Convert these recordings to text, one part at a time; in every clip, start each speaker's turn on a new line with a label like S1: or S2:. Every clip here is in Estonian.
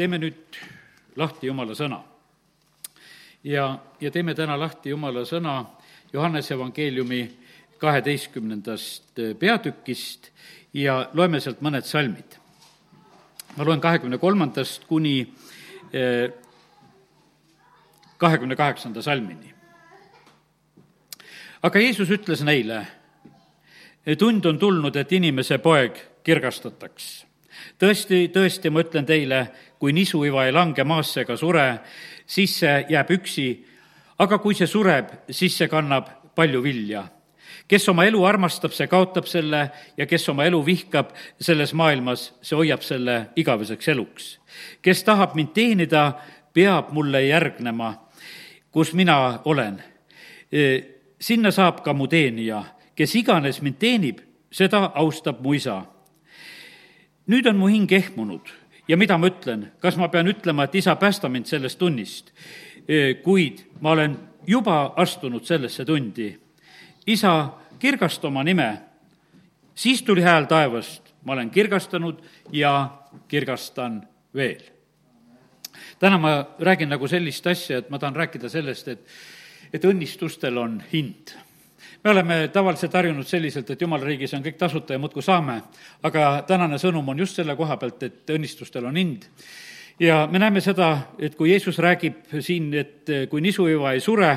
S1: teeme nüüd lahti Jumala sõna. ja, ja teeme täna lahti Jumala sõna Johannese evangeeliumi kaheteistkümnendast peatükist ja loeme sealt mõned salmid. ma loen kahekümne kolmandast kuni eh, kahekümne kaheksanda salmini. aga Jeesus ütles neile, tund on tulnud, et inimese poeg kirgastataks. Tõesti, tõesti, ma ütlen teile, kui nisuiva ei lange maasse ega sure, siis see jääb üksi, aga kui see sureb, siis see kannab palju vilja kes oma elu armastab, see kaotab selle ja kes oma elu vihkab selles maailmas, see hoiab selle igaveseks eluks. kes tahab mind teenida, peab mulle järgnema, kus mina olen. E, sinna saab ka mu teenija, kes iganes mind teenib, seda austab mu isa. Nüüd on mu hing ehmunud ja mida ma ütlen, kas ma pean ütlema, et isa, päästa mind sellest tunnist? Kuid ma olen juba astunud sellesse tundi. isa, kirgasta oma nime. siis tuli hääl taevast, ma olen kirgastanud ja kirgastan veel. täna ma räägin nagu sellist asja, et ma tahan rääkida sellest, et, et õnnistustel on hind me oleme tavaliselt harjunud selliselt, et jumala riigis on kõik tasuta ja muudkui saame, aga tänane sõnum on just selle koha pealt, et õnnistustel on hind. ja me näeme seda, et kui Jeesus räägib siin, et kui nisuiva ei sure,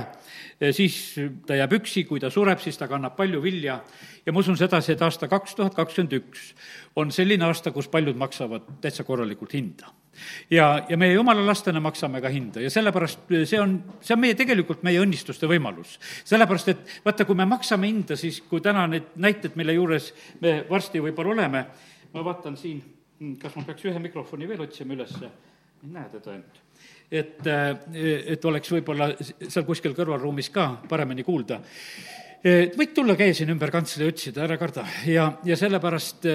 S1: siis ta jääb üksi, kui ta sureb, siis ta kannab palju vilja. ja ma usun sedasi, et aasta kaks tuhat kakskümmend üks on selline aasta, kus paljud maksavad täitsa korralikult hinda. Ja, ja meie jumala lastena maksame ka hinda ja sellepärast see on, see on meie, tegelikult meie õnnistuste võimalus. sellepärast, et vaata, kui me maksame hinda, siis kui täna need näited, mille juures me varsti võib-olla oleme, ma vaatan siin, kas ma peaks ühe mikrofoni veel otsima ülesse, ei näe teda ainult et, et oleks võib-olla seal kuskil kõrvalruumis ka paremini kuulda. võid tulla, käia siin ümber kantslei, otsida, ära karda ja, ja sellepärast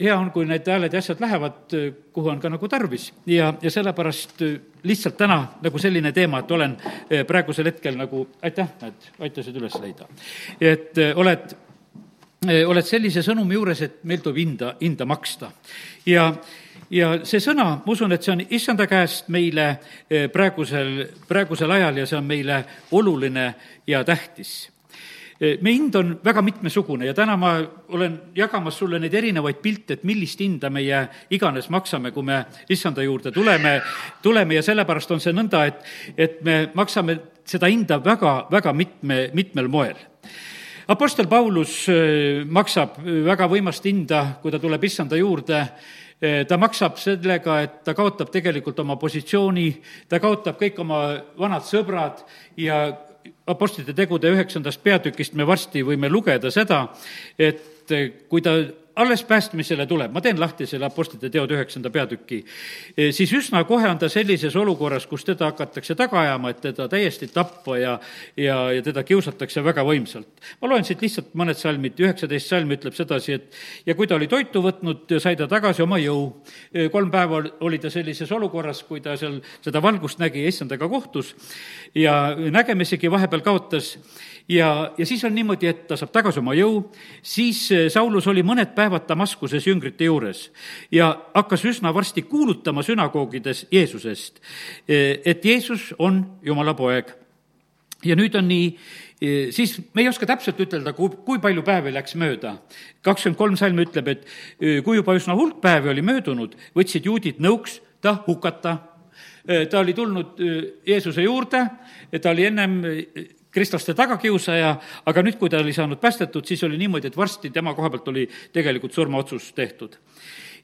S1: hea on, kui need hääled ja asjad lähevad, kuhu on ka nagu tarvis ja, ja sellepärast lihtsalt täna nagu selline teema, et olen praegusel hetkel nagu, aitäh, et aitasid üles leida. et oled oled sellise sõnumi juures, et meil tuleb hinda, hinda maksta. ja, ja see sõna, ma usun, et see on issanda käest meile praegusel, praegusel ajal ja see on meile oluline ja tähtis meie hind on väga mitmesugune ja täna ma olen jagamas sulle neid erinevaid pilte, et millist hinda meie iganes maksame, kui me issanda juurde tuleme, tuleme ja sellepärast on see nõnda, et, et me maksame seda hinda väga, väga mitme, mitmel moel. Apostel Paulus eh, maksab väga võimast hinda, kui ta tuleb issanda juurde. Eh, ta maksab sellega, et ta kaotab tegelikult oma positsiooni, ta kaotab kõik oma vanad sõbrad ja Apostlite tegude üheksandast peatükist me varsti võime lugeda seda, et kui ta alles päästmisele tuleb, ma teen lahti selle Apostlite teod üheksanda peatüki, eh, siis üsna kohe on ta sellises olukorras, kus teda hakatakse taga ajama, et teda täiesti tappa ja, ja, ja teda kiusatakse väga võimsalt. ma loen siit lihtsalt mõned salmid, üheksateist salm ütleb sedasi, et ja kui ta oli toitu võtnud, sai ta tagasi oma jõu. Eh, kolm päeva oli ta sellises olukorras, kui ta seal seda valgust nägi, issandaga kohtus. Ja nägemisegi vahepeal kaotas. Ja, ja siis on niimoodi, et ta saab tagasi oma jõu, siis eh, Saulus oli mõned päevad Damaskuses jüngrite juures ja hakkas üsna varsti kuulutama sünagoogides Jeesusest, eh, et Jeesus on Jumala poeg. ja nüüd on nii, eh, siis me ei oska täpselt ütelda, kui, kui palju päevi läks mööda. kakskümmend kolm salm ütleb, et kui juba üsna hulk päevi oli möödunud, võtsid juudid nõuks ta hukata ta oli tulnud Jeesuse juurde, ta oli ennem kristlaste tagakiusaja, aga nüüd, kui ta oli saanud päästetud, siis oli niimoodi, et varsti tema koha pealt oli tegelikult surmaotsus tehtud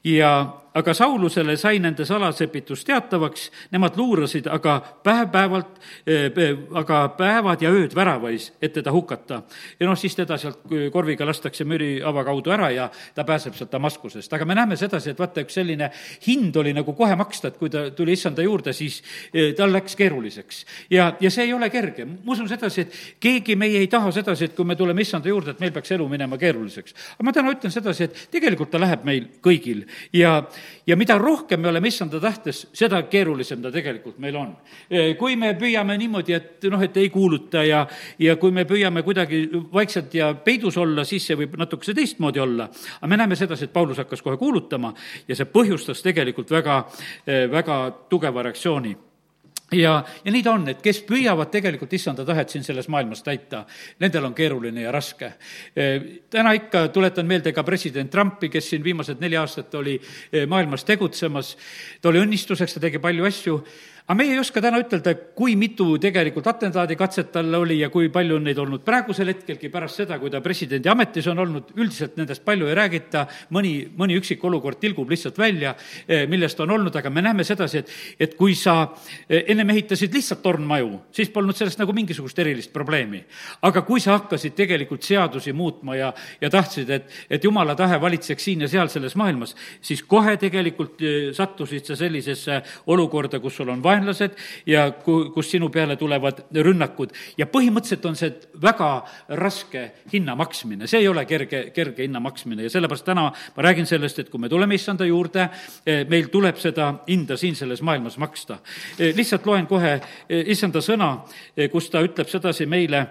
S1: ja aga Saulusele sai nende salasepitus teatavaks, nemad luurasid aga päev-päevalt, eh, aga päevad ja ööd väravais, et teda hukata. ja noh, siis teda sealt korviga lastakse müriava kaudu ära ja ta pääseb sealt Damaskusest. aga me näeme sedasi, et vaata, üks selline hind oli nagu kohe maksta, et kui ta tuli issanda juurde, siis eh, tal läks keeruliseks. ja, ja see ei ole kerge. ma usun sedasi, et keegi meie ei taha sedasi, et kui me tuleme issanda juurde, et meil peaks elu minema keeruliseks. aga ma täna ütlen sedasi, et tegelikult ta läheb meil kõigil ja, ja mida rohkem me oleme issanda tahtes, seda keerulisem ta tegelikult meil on. kui me püüame niimoodi, et noh, et ei kuuluta ja, ja kui me püüame kuidagi vaikselt ja peidus olla, siis see võib natukese teistmoodi olla. aga me näeme sedasi, et Paulus hakkas kohe kuulutama ja see põhjustas tegelikult väga, väga tugeva reaktsiooni ja, ja nii ta on, et kes püüavad tegelikult issanda tahet siin selles maailmas täita, nendel on keeruline ja raske. täna ikka tuletan meelde ka president Trumpi, kes siin viimased neli aastat oli maailmas tegutsemas, ta oli õnnistuseks, ta tegi palju asju, aga meie ei oska täna ütelda, kui mitu tegelikult atentaadikatset tal oli ja kui palju on neid olnud praegusel hetkelgi pärast seda, kui ta presidendi ametis on olnud, üldiselt nendest palju ei räägita, mõni, mõni üksik olukord tilgub lihtsalt välja, eh, millest on olnud, aga me näeme sedasi, et, et kui sa eh, ennem ehitasid lihtsalt tornmaju, siis polnud sellest nagu mingisugust erilist probleemi. aga kui sa hakkasid tegelikult seadusi muutma ja, ja tahtsid, et, et jumala tahe valitseks siin ja seal selles maailmas, siis kohe tegelikult eh, sattusid sa sellisesse olukorda, kus sul on vaenlased ja ku-, kus sinu peale tulevad rünnakud. ja põhimõtteliselt on see väga raske hinna maksmine, see ei ole kerge, kerge hinna maksmine ja sellepärast täna ma räägin sellest, et kui me tuleme issanda juurde, eh, meil tuleb seda hinda siin selles maailmas maksta. Eh, lihtsalt loen kohe eh, issanda sõna, kus ta ütleb sedasi meile,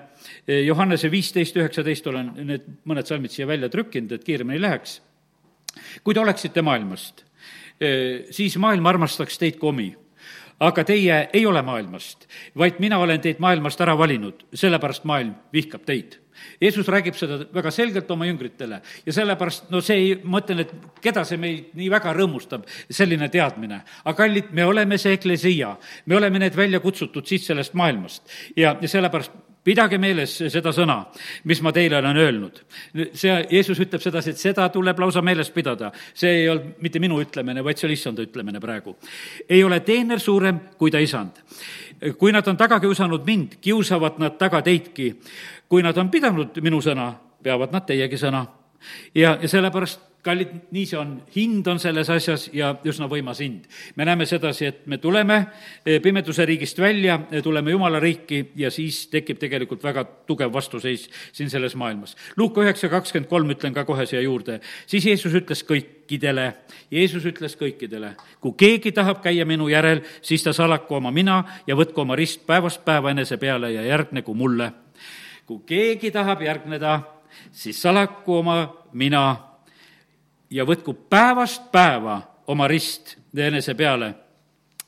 S1: Johannese viisteist, üheksateist olen need mõned salmid siia välja trükkinud, et kiiremini läheks. kui te oleksite maailmast, siis maailm armastaks teid kui omi aga teie ei ole maailmast, vaid mina olen teid maailmast ära valinud, sellepärast maailm vihkab teid. Jeesus räägib seda väga selgelt oma jüngritele ja sellepärast, no see ei, ma ütlen, et keda see meid nii väga rõõmustab, selline teadmine. aga kallid, me oleme see eklesia, me oleme need välja kutsutud siit sellest maailmast ja, ja sellepärast pidage meeles seda sõna, mis ma teile olen öelnud. see, Jeesus ütleb sedasi, et seda tuleb lausa meeles pidada. see ei olnud mitte minu ütlemine, vaid see oli issanda ütlemine praegu. ei ole teener suurem kui ta isand. Kui nad on taga kiusanud mind, kiusavad nad taga teidki. kui nad on pidanud minu sõna, peavad nad teiegi sõna. ja, ja sellepärast kallid, nii see on, hind on selles asjas ja üsna võimas hind. me näeme sedasi, et me tuleme eh, pimeduse riigist välja, eh, tuleme Jumala riiki ja siis tekib tegelikult väga tugev vastuseis siin selles maailmas. Luuka üheksa kakskümmend kolm ütlen ka kohe siia juurde. siis Jeesus ütles kõikidele, Jeesus ütles kõikidele, kui keegi tahab käia minu järel, siis ta salaku oma mina ja võtku oma rist päevast päeva enese peale ja järgnegu mulle. kui keegi tahab järgneda, siis salaku oma mina ja võtku päevast päeva oma rist enese peale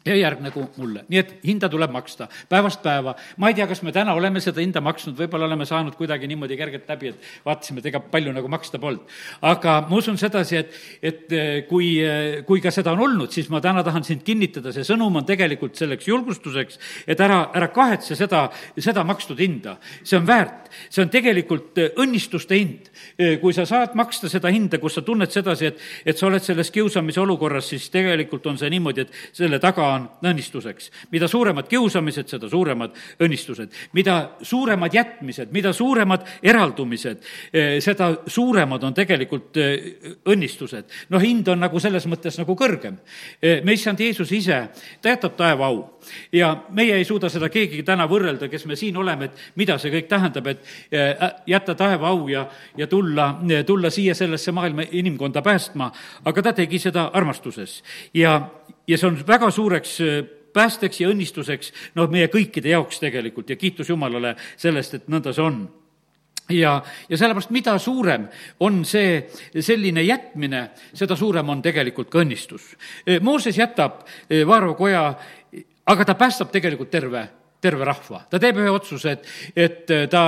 S1: ja järgnegu mulle. nii et hinda tuleb maksta päevast päeva. ma ei tea, kas me täna oleme seda hinda maksnud, võib-olla oleme saanud kuidagi niimoodi kergelt läbi, et vaatasime, et ega palju nagu maksta polnud. aga ma usun sedasi, et, et eh, kui, eh, kui ka seda on olnud, siis ma täna tahan sind kinnitada, see sõnum on tegelikult selleks julgustuseks, et ära, ära kahetse seda, seda makstud hinda. see on väärt, see on tegelikult eh, õnnistuste hind. kui sa saad maksta seda hinda, kus sa tunned sedasi, et, et sa oled selles kiusamise olukorras, siis tegelikult on see niimoodi, et selle taga on õnnistuseks. mida suuremad kiusamised, seda suuremad õnnistused. mida suuremad jätmised, mida suuremad eraldumised, eh, seda suuremad on tegelikult eh, õnnistused. noh, hind on nagu selles mõttes nagu kõrgem. Eh, me issand Jeesus ise, ta jätab taeva au ja meie ei suuda seda keegi täna võrrelda, kes me siin oleme, et mida see kõik tähendab, et jätta taeva au ja, ja tulla, tulla siia sellesse maailma inimkonda päästma, aga ta tegi seda armastuses ja ja see on väga suureks äh, päästeks ja õnnistuseks, noh, meie kõikide jaoks tegelikult ja kiitus Jumalale sellest, et nõnda see on ja, ja sellepärast, mida suurem on see selline jätmine, seda suurem on tegelikult ka õnnistus. Äh, Mooses jätab äh, Vaaro koja, aga ta päästab tegelikult terve, terve rahva. ta teeb ühe otsuse, et, et ta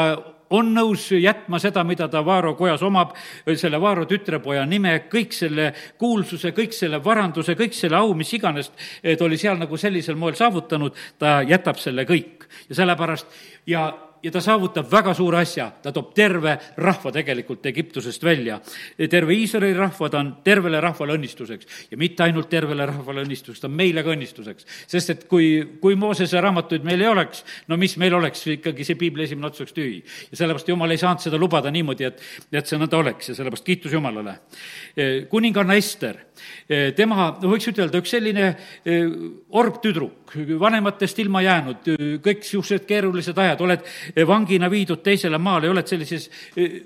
S1: on nõus jätma seda, mida ta Vaaro kojas omab, selle Vaaro tütrepoja nime, kõik selle kuulsuse, kõik selle varanduse, kõik selle au, mis iganes ta oli seal nagu sellisel moel saavutanud, ta jätab selle kõik. ja sellepärast ja ja ta saavutab väga suure asja, ta toob terve rahva tegelikult Egiptusest välja. terve Iisraeli rahva, ta on tervele rahvale õnnistuseks ja mitte ainult tervele rahvale õnnistuseks, ta on meile ka õnnistuseks. sest et kui, kui Moosese raamatuid meil ei oleks, no mis meil oleks, ikkagi see piibli esimene ots oleks tühi. ja sellepärast Jumal ei saanud seda lubada niimoodi, et, et see nõnda oleks ja sellepärast kiitus Jumalale. kuninganna Ester, tema, võiks ütelda, üks selline orgtüdruk, vanematest ilma jäänud, kõik niisugused keerulised ajad, oled vangina viidud teisele maale oled sellises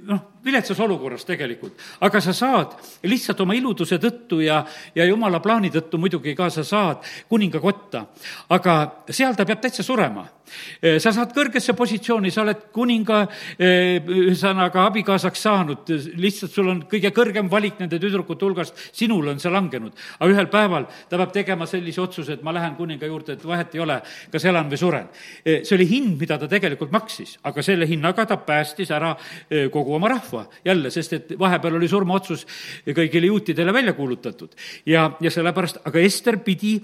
S1: noh, viletsas olukorras tegelikult, aga sa saad lihtsalt oma iluduse tõttu ja, ja jumala plaani tõttu muidugi ka sa saad kuninga kotta. aga seal ta peab täitsa surema Eh, sa saad kõrgesse positsiooni, sa oled kuninga eh, ühesõnaga abikaasaks saanud, lihtsalt sul on kõige kõrgem valik nende tüdrukute hulgast, sinul on see langenud. aga ühel päeval ta peab tegema sellise otsuse, et ma lähen kuninga juurde, et vahet ei ole, kas elan või suren. Eh, see oli hind, mida ta tegelikult maksis, aga selle hinnaga ta päästis ära kogu oma rahva jälle, sest et vahepeal oli surmaotsus kõigile juutidele välja kuulutatud. ja, ja sellepärast, aga Ester pidi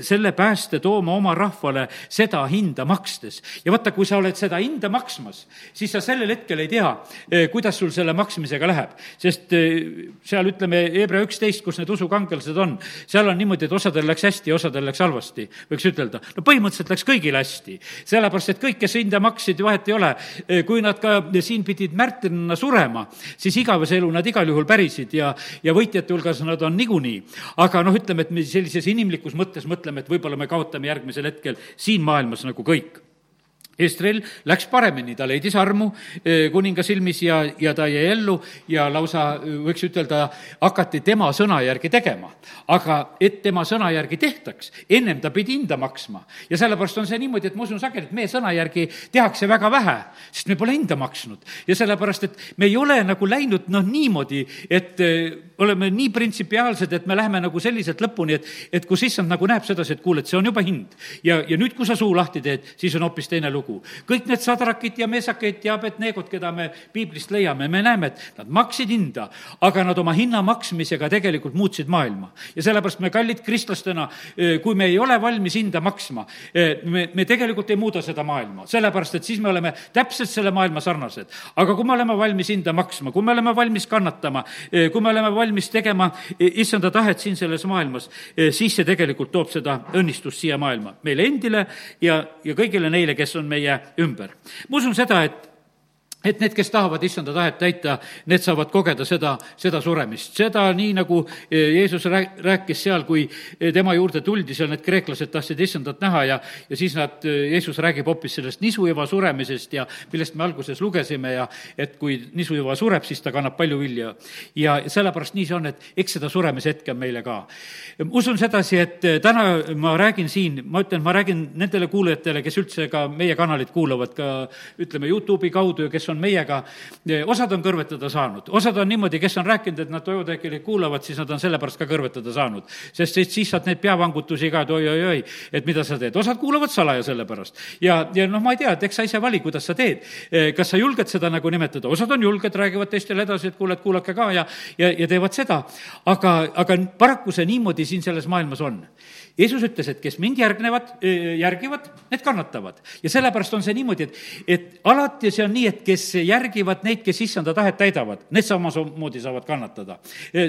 S1: selle pääste tooma oma rahvale seda hinda makstes. ja vaata, kui sa oled seda hinda maksmas, siis sa sellel hetkel ei tea, eh, kuidas sul selle maksmisega läheb. sest eh, seal ütleme, Hebra üksteist, kus need usukangelased on, seal on niimoodi, et osadel läks hästi ja osadel läks halvasti, võiks ütelda. no põhimõtteliselt läks kõigil hästi, sellepärast et kõik, kes hinda maksid, vahet ei ole, kui nad ka siin pidid märtrinina surema, siis igavese elu nad igal juhul pärisid ja, ja võitjate hulgas nad on niikuinii. aga noh, ütleme, et me sellises inimlikus mõttes mõtleme, et võib-olla me kaotame järgmisel hetkel siin maailmas nagu kõik. Estrel läks paremini, ta leidis armu eh, kuninga silmis ja, ja ta jäi ellu ja lausa eh, võiks ütelda, hakati tema sõna järgi tegema. aga et tema sõna järgi tehtaks, ennem ta pidi hinda maksma. ja sellepärast on see niimoodi, et ma usun sageli, et meie sõna järgi tehakse väga vähe, sest me pole hinda maksnud. ja sellepärast, et me ei ole nagu läinud noh, niimoodi, et eh, oleme nii printsipiaalsed, et me läheme nagu selliselt lõpuni, et, et kus issand nagu näeb sedasi, et kuule, et see on juba hind. ja, ja nüüd, kui sa suu lahti teed, siis on hoopis teine lugu. kõik need sadrakid ja mesakid ja abedneegod, keda me piiblist leiame, me näeme, et nad maksid hinda, aga nad oma hinna maksmisega tegelikult muutsid maailma. ja sellepärast me kallid kristlastena, eh, kui me ei ole valmis hinda maksma, eh, me, me tegelikult ei muuda seda maailma, sellepärast et siis me oleme täpselt selle maailma sarnased. aga kui me oleme valmis hinda maksma, kui me oleme valmis kannatama, eh, kui me oleme valmis valmis tegema issanda tahet siin selles maailmas, siis see tegelikult toob seda õnnistust siia maailma, meile endile ja, ja kõigile neile, kes on meie ümber. ma usun seda, et et need, kes tahavad issanda tahet täita, need saavad kogeda seda, seda suremist. seda nii, nagu e, Jeesus rääkis seal, kui e, tema juurde tuldi, seal need kreeklased tahtsid issandat näha ja, ja siis nad, e, Jeesus räägib hoopis sellest nisuiva suremisest ja millest me alguses lugesime ja et kui nisuiva sureb, siis ta kannab palju vilja. ja sellepärast nii see on, et eks seda suremise hetke on meile ka. usun sedasi, et täna ma räägin siin, ma ütlen, ma räägin nendele kuulajatele, kes üldse ka meie kanalit kuulavad, ka ütleme, Youtube'i kaudu ja kes on on meiega, osad on kõrvetada saanud, osad on niimoodi, kes on rääkinud, et nad toidutekilit kuulavad, siis nad on sellepärast ka kõrvetada saanud. sest siis, siis saad neid peavangutusi ka, et oi-oi-oi, et mida sa teed, osad kuulavad salaja sellepärast. ja, ja noh, ma ei tea, et eks sa ise vali, kuidas sa teed. kas sa julged seda nagu nimetada, osad on julged, räägivad teistele edasi, et kuule, et kuulake ka ja, ja, ja teevad seda. aga, aga paraku see niimoodi siin selles maailmas on Jeesus ütles, et kes mind järgnevad, järgivad, need kannatavad. ja sellepärast on see niimoodi, et, et alati see on nii, et kes järgivad neid, kes issanda tahet täidavad, need samamoodi saavad kannatada.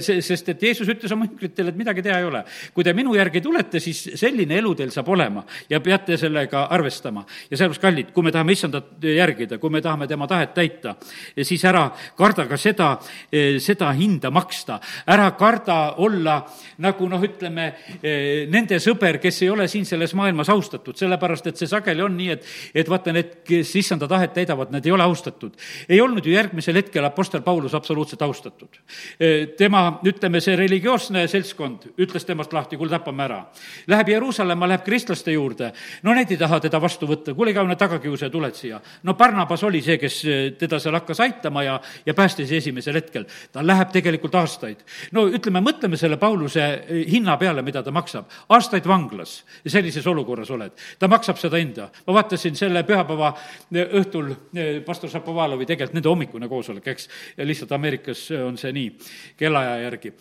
S1: sest et Jeesus ütles oma jüngritele, et midagi teha ei ole. kui te minu järgi tulete, siis selline elu teil saab olema ja peate sellega arvestama. ja sellepärast, kallid, kui me tahame issandat järgida, kui me tahame tema tahet täita, siis ära karda ka seda, seda hinda maksta. ära karda olla nagu noh, ütleme, nende nende sõber, kes ei ole siin selles maailmas austatud, sellepärast et see sageli on nii, et, et vaata, need, kes issanda tahet täidavad, need ei ole austatud. ei olnud ju järgmisel hetkel Apostel Paulus absoluutselt austatud. tema, ütleme, see religioosne seltskond ütles temast lahti, kuule, tapame ära. Läheb Jeruusalemma, läheb kristlaste juurde, no need ei taha teda vastu võtta, kuule, kaune tagakiusaja, tuled siia. no Barnabas oli see, kes teda seal hakkas aitama ja, ja päästis esimesel hetkel. ta läheb tegelikult aastaid. no ütleme, mõtleme selle Pauluse hinna peale, mida ta maksab aastaid vanglas ja sellises olukorras oled. ta maksab seda hinda. ma vaatasin selle pühapäeva õhtul eh, pastor Šapovalovi, tegelikult nende hommikune koosolek, eks, lihtsalt Ameerikas on see nii, kellaaja järgi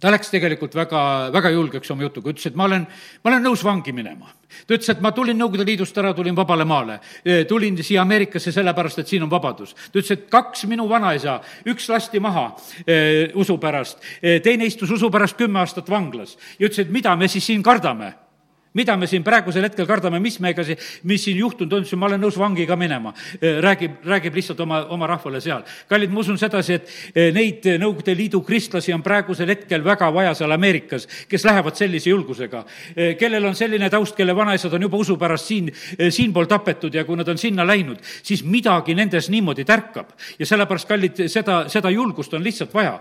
S1: ta läks tegelikult väga, väga julgeks oma jutuga, ütles, et ma olen, ma olen nõus vangi minema. ta ütles, et ma tulin Nõukogude Liidust ära, tulin vabale maale. Tulin siia Ameerikasse sellepärast, et siin on vabadus. ta ütles, et kaks minu vanaisa, üks lasti maha eh, usu pärast, teine istus usu pärast kümme aastat vanglas ja ütles, et mida me siis siin kardame mida me siin praegusel hetkel kardame, mis meiega siin, mis siin juhtunud on, siis ma olen nõus vangi ka minema. räägib, räägib lihtsalt oma, oma rahvale seal. kallid, ma usun sedasi, et neid Nõukogude Liidu kristlasi on praegusel hetkel väga vaja seal Ameerikas, kes lähevad sellise julgusega, kellel on selline taust, kelle vanaisad on juba usu pärast siin, siinpool tapetud ja kui nad on sinna läinud, siis midagi nendes niimoodi tärkab. ja sellepärast, kallid, seda, seda julgust on lihtsalt vaja.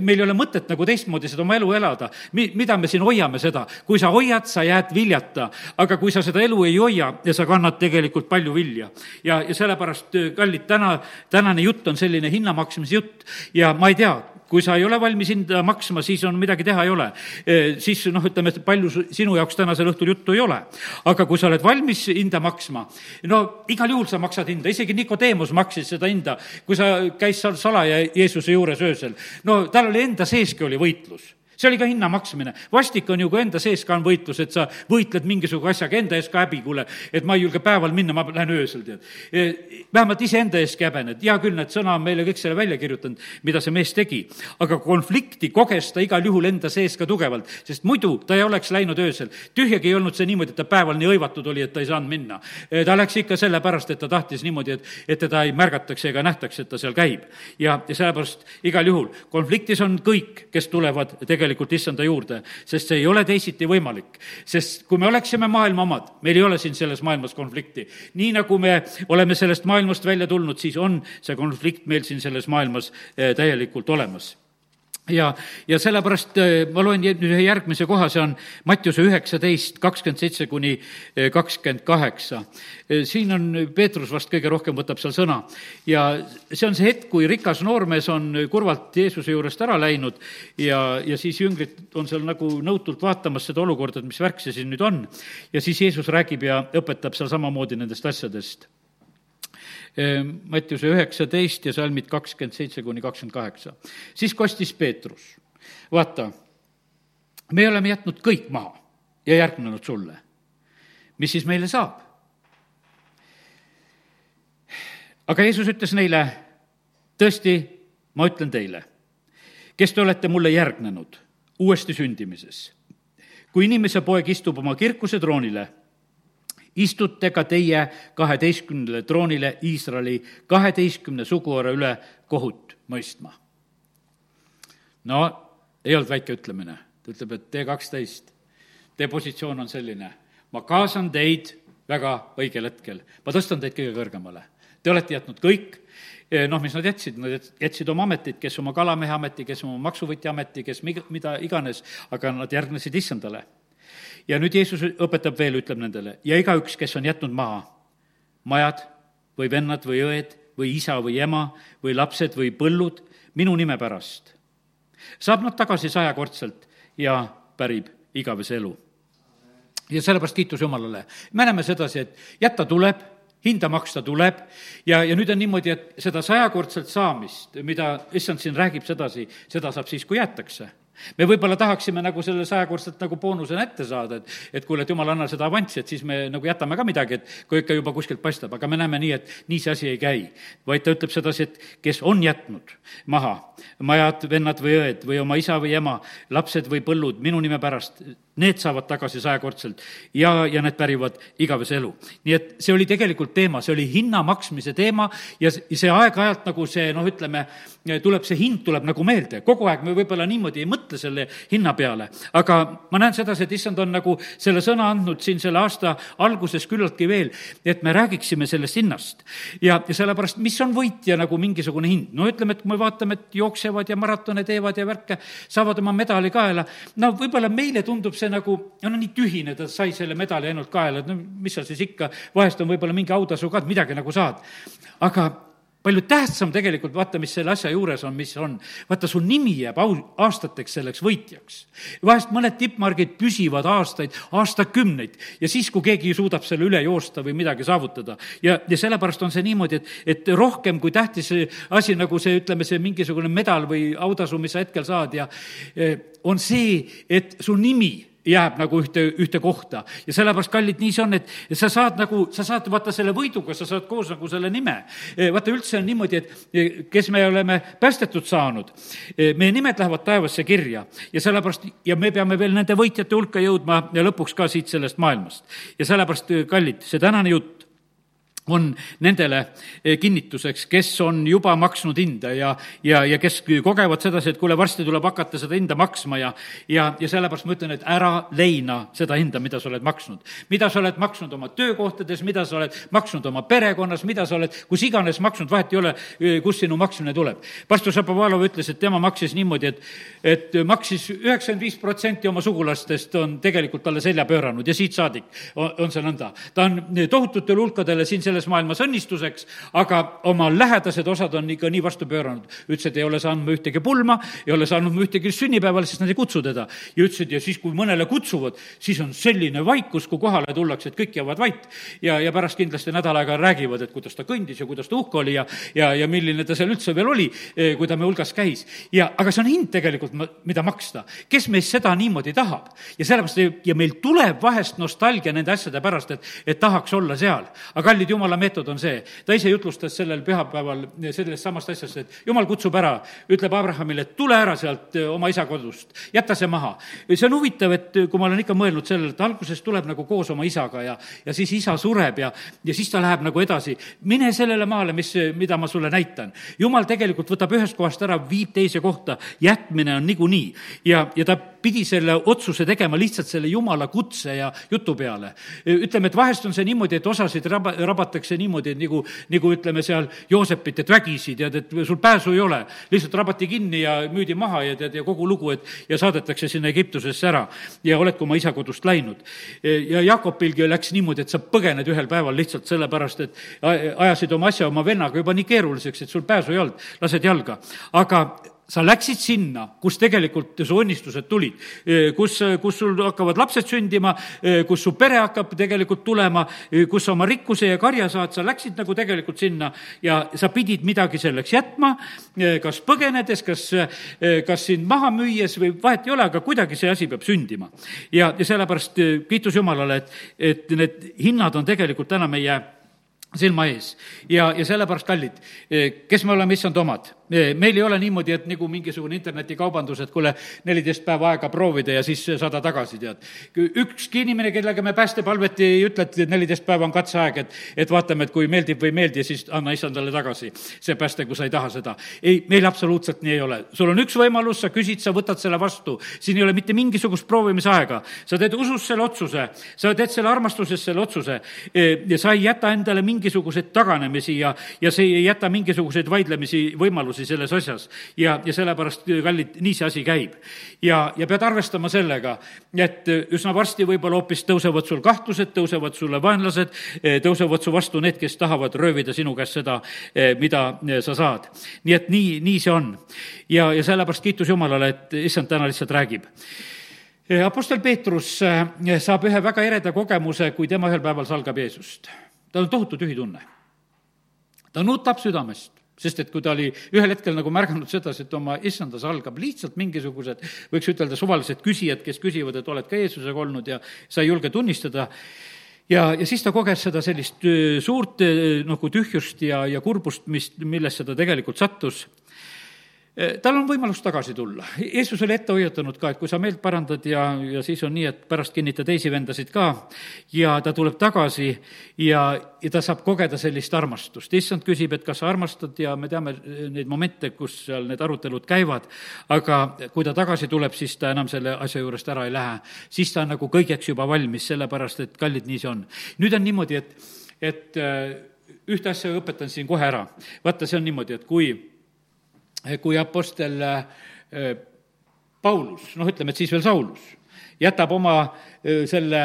S1: meil ei ole mõtet nagu teistmoodi seda oma elu elada. Mi-, mida me siin hoiame seda, kui sa hoiad, sa jääd viljata, aga kui sa seda elu ei hoia ja sa kannad tegelikult palju vilja. ja, ja sellepärast, kallid, täna, tänane jutt on selline hinna maksmise jutt ja ma ei tea, kui sa ei ole valmis hinda maksma, siis on midagi teha ei ole. siis noh, ütleme, et palju sinu jaoks tänasel õhtul juttu ei ole. aga kui sa oled valmis hinda maksma, no igal juhul sa maksad hinda, isegi Nikodeemus maksis seda hinda, kui sa käis seal salaja Jeesuse juures öösel. no tal oli enda seeski oli võitlus see oli ka hinna maksmine. vastik on ju, kui enda sees ka on võitlus, et sa võitled mingisuguse asjaga, enda ees ka häbi, kuule, et ma ei julge päeval minna, ma lähen öösel, tead. E, vähemalt iseenda eestki häbened, hea küll, need sõna on meile kõik selle välja kirjutanud, mida see mees tegi. aga konflikti koges ta igal juhul enda sees ka tugevalt, sest muidu ta ei oleks läinud öösel. tühjagi ei olnud see niimoodi, et ta päeval nii hõivatud oli, et ta ei saanud minna. E, ta läks ikka sellepärast, et ta tahtis niimoodi, et, et teda ei märgataks ega nähtaks, et ta seal käib. ja, ja sellepärast igal juhul konfliktis on kõik, kes tulevad tegelikult tegelikult issanda juurde, sest see ei ole teisiti võimalik. sest kui me oleksime maailma omad, meil ei ole siin selles maailmas konflikti. nii nagu me oleme sellest maailmast välja tulnud, siis on see konflikt meil siin selles maailmas eh, täielikult olemas ja, ja sellepärast äh, ma loen ühe järgmise koha, see on Mattiuse üheksateist, kakskümmend seitse kuni äh, kakskümmend kaheksa. Äh, siin on, Peetrus vast kõige rohkem võtab seal sõna ja see on see hetk, kui rikas noormees on kurvalt Jeesuse juurest ära läinud ja, ja siis jüngrid on seal nagu nõutult vaatamas seda olukorda, et mis värk see siin nüüd on. ja siis Jeesus räägib ja õpetab seal samamoodi nendest asjadest Mattiuse üheksateist ja salmid kakskümmend seitse kuni kakskümmend kaheksa. siis kostis Peetrus, vaata, me oleme jätnud kõik maha ja järgnenud sulle. mis siis meile saab? aga Jeesus ütles neile, tõesti, ma ütlen teile, kes te olete mulle järgnenud uuesti sündimises, kui inimese poeg istub oma kirkuse troonile istute ka teie kaheteistkümnele troonile Iisraeli kaheteistkümne suguhaara üle kohut mõistma. no ei olnud väike ütlemine, ta ütleb, et tee kaksteist, teie positsioon on selline, ma kaasan teid väga õigel hetkel, ma tõstan teid kõige kõrgemale. Te olete jätnud kõik, eh, noh, mis nad jätsid, nad jätsid oma ametit, kes oma kalamehe ameti, kes oma maksuvõtja ameti, kes mida iganes, aga nad järgnesid issandale ja nüüd Jeesus õpetab veel, ütleb nendele, ja igaüks, kes on jätnud maha majad või vennad või õed või isa või ema või lapsed või põllud minu nime pärast, saab nad tagasi sajakordselt ja pärib igavese elu. ja sellepärast kiitus Jumalale. me näeme sedasi, et jätta tuleb, hinda maksta tuleb ja, ja nüüd on niimoodi, et seda sajakordselt saamist, mida issand siin räägib sedasi, seda saab siis, kui jäetakse me võib-olla tahaksime nagu selle sajakordselt nagu boonusena ette saada, et, et kuule, et jumal, anna seda avanssi, et siis me nagu jätame ka midagi, et kui ikka juba kuskilt paistab, aga me näeme nii, et nii see asi ei käi. vaid ta ütleb sedasi, et kes on jätnud maha majad, vennad või õed või oma isa või ema, lapsed või põllud minu nime pärast, need saavad tagasi sajakordselt ja, ja need pärivad igavese elu. nii et see oli tegelikult teema, see oli hinna maksmise teema ja see aeg-ajalt nagu see noh, ütleme, tuleb see hind tuleb nagu meelde, kogu aeg me võib-olla niimoodi ei mõtle selle hinna peale, aga ma näen sedasi, et issand on nagu selle sõna andnud siin selle aasta alguses küllaltki veel, et me räägiksime sellest hinnast. ja, ja sellepärast, mis on võitja nagu mingisugune hind, no ütleme, et kui me vaatame, et jooksevad ja maratone teevad ja värke, saavad oma medali kaela, no võib-olla meile tundub see nagu, no nii tühine, ta sai selle medali ainult kaela, et no mis seal siis ikka, vahest on võib-olla mingi autasu ka, et midagi nagu saad. aga palju tähtsam tegelikult, vaata, mis selle asja juures on, mis on. vaata, su nimi jääb au-, aastateks selleks võitjaks. vahest mõned tippmargid püsivad aastaid, aastakümneid ja siis, kui keegi suudab selle üle joosta või midagi saavutada. ja, ja sellepärast on see niimoodi, et, et rohkem kui tähtis asi, nagu see, ütleme, see mingisugune medal või autasu, mis sa hetkel saad ja eh, on see, et su nimi jääb nagu ühte, ühte kohta. ja sellepärast, kallid, nii see on, et sa saad nagu, sa saad vaata selle võiduga, sa saad koos nagu selle nime. vaata, üldse on niimoodi, et kes me oleme päästetud saanud, meie nimed lähevad taevasse kirja ja sellepärast, ja me peame veel nende võitjate hulka jõudma ja lõpuks ka siit sellest maailmast. ja sellepärast, kallid, see tänane jutt on nendele eh, kinnituseks, kes on juba maksnud hinda ja, ja, ja kes kogevad sedasi, et kuule, varsti tuleb hakata seda hinda maksma ja, ja, ja sellepärast ma ütlen, et ära leina seda hinda, mida sa oled maksnud. mida sa oled maksnud oma töökohtades, mida sa oled maksnud oma perekonnas, mida sa oled kus iganes maksnud, vahet ei ole, eh, kust sinu maksmine tuleb. pastor Šapovalov ütles, et tema maksis niimoodi, et, et maksis üheksakümmend viis protsenti oma sugulastest on tegelikult talle selja pööranud ja siit saadik on, on see nõnda. ta on tohututele hulkadele siin selles maailmas õnnistuseks, aga oma lähedased osad on ikka nii vastu pööranud. ütles, et ei ole saanud mu ühtegi pulma, ei ole saanud mu ühtegi sünnipäeval, sest nad ei kutsu teda. ja ütles, et ja siis, kui mõnele kutsuvad, siis on selline vaikus, kui kohale tullakse, et kõik jäävad vait. ja, ja pärast kindlasti nädal aega räägivad, et kuidas ta kõndis ja kuidas ta uhke oli ja, ja, ja milline ta seal üldse veel oli, eh, kui ta me hulgas käis. ja, aga see on hind tegelikult, mida maksta. kes meist seda niimoodi tahab? ja sellepärast, ja meil tuleb vahest nostalgia nende asjade pärast, et, et tahaks olla seal. aga kallid jumala meetod on see, ta ise jutlustas sellel pühapäeval sellest samast asjast, et jumal kutsub ära, ütleb Abrahamile, et tule ära sealt eh, oma isa kodust, jäta see maha. see on huvitav, et kui ma olen ikka mõelnud sellele, et alguses tuleb nagu koos oma isaga ja, ja siis isa sureb ja, ja siis ta läheb nagu edasi. mine sellele maale, mis, mida ma sulle näitan. jumal tegelikult võtab ühest kohast ära, viib teise kohta, jätmine on niikuinii. ja, ja ta pidi selle otsuse tegema lihtsalt selle jumala kutse ja jutu peale. ütleme, et vahest on see niimoodi, et osasid raba, rabatakse niimoodi, et nagu, nagu ütleme seal Joosepit, et vägisi, tead, et sul pääsu ei ole. lihtsalt rabati kinni ja müüdi maha ja tead, ja kogu lugu, et ja saadetakse sinna Egiptusesse ära ja oledki oma isa kodust läinud. ja Jakobilgi läks niimoodi, et sa põgened ühel päeval lihtsalt sellepärast, et ajasid oma asja oma vennaga juba nii keeruliseks, et sul pääsu ei olnud, lased jalga. aga sa läksid sinna, kus tegelikult su õnnistused tulid, kus, kus sul hakkavad lapsed sündima, kus su pere hakkab tegelikult tulema, kus sa oma rikkuse ja karja saad, sa läksid nagu tegelikult sinna ja sa pidid midagi selleks jätma, kas põgenedes, kas, kas sind maha müües või vahet ei ole, aga kuidagi see asi peab sündima. ja, ja sellepärast kiitus Jumalale, et, et need hinnad on tegelikult täna meie silma ees. ja, ja sellepärast, kallid, kes me oleme issand omad meil ei ole niimoodi, et nagu mingisugune internetikaubandus, et kuule, neliteist päeva aega proovida ja siis saada tagasi, tead. ükski inimene, kellega me päästepalveti ei ütle, et neliteist päeva on katseaeg, et, et vaatame, et kui meeldib või ei meeldi, siis anna issandale tagasi see pääste, kui sa ei taha seda. ei, meil absoluutselt nii ei ole. sul on üks võimalus, sa küsid, sa võtad selle vastu. siin ei ole mitte mingisugust proovimisaega. sa teed usus selle otsuse, sa teed selle armastuses selle otsuse e, ja sa ei jäta endale mingisuguseid taganemisi ja, ja see ei jäta mingisuguseid vaidlemisi, võimalusi edasi selles asjas. ja, ja sellepärast, kallid, nii see asi käib. ja, ja pead arvestama sellega, et üsna varsti võib-olla hoopis tõusevad sul kahtlused, tõusevad sulle vaenlased, tõusevad su vastu need, kes tahavad röövida sinu käest seda, mida sa saad. nii et nii, nii see on. ja, ja sellepärast kiitus Jumalale, et issand täna lihtsalt räägib Apostel Peetrus saab ühe väga ereda kogemuse, kui tema ühel päeval salgab Jeesust. tal on tohutu tühitunne. ta nutab südamest sest et kui ta oli ühel hetkel nagu märganud sedasi, et oma issandas algab lihtsalt mingisugused, võiks ütelda, suvalised küsijad, kes küsivad, et oled ka Jeesusega olnud ja sa ei julge tunnistada, ja, ja siis ta koges seda sellist suurt nagu tühjust ja, ja kurbust, mis, millesse ta tegelikult sattus tal on võimalus tagasi tulla. Jeesus oli ette hoiatanud ka, et kui sa meelt parandad ja, ja siis on nii, et pärast kinnita teisi vendasid ka ja ta tuleb tagasi ja, ja ta saab kogeda sellist armastust. issand küsib, et kas sa armastad ja me teame neid momente, kus seal need arutelud käivad, aga kui ta tagasi tuleb, siis ta enam selle asja juurest ära ei lähe. siis ta on nagu kõigeks juba valmis, sellepärast et kallid, nii see on. nüüd on niimoodi, et, et äh, ühte asja õpetan siin kohe ära. vaata, see on niimoodi, et kui kui Apostel äh, Paulus, noh, ütleme, et siis veel Saulus, jätab oma selle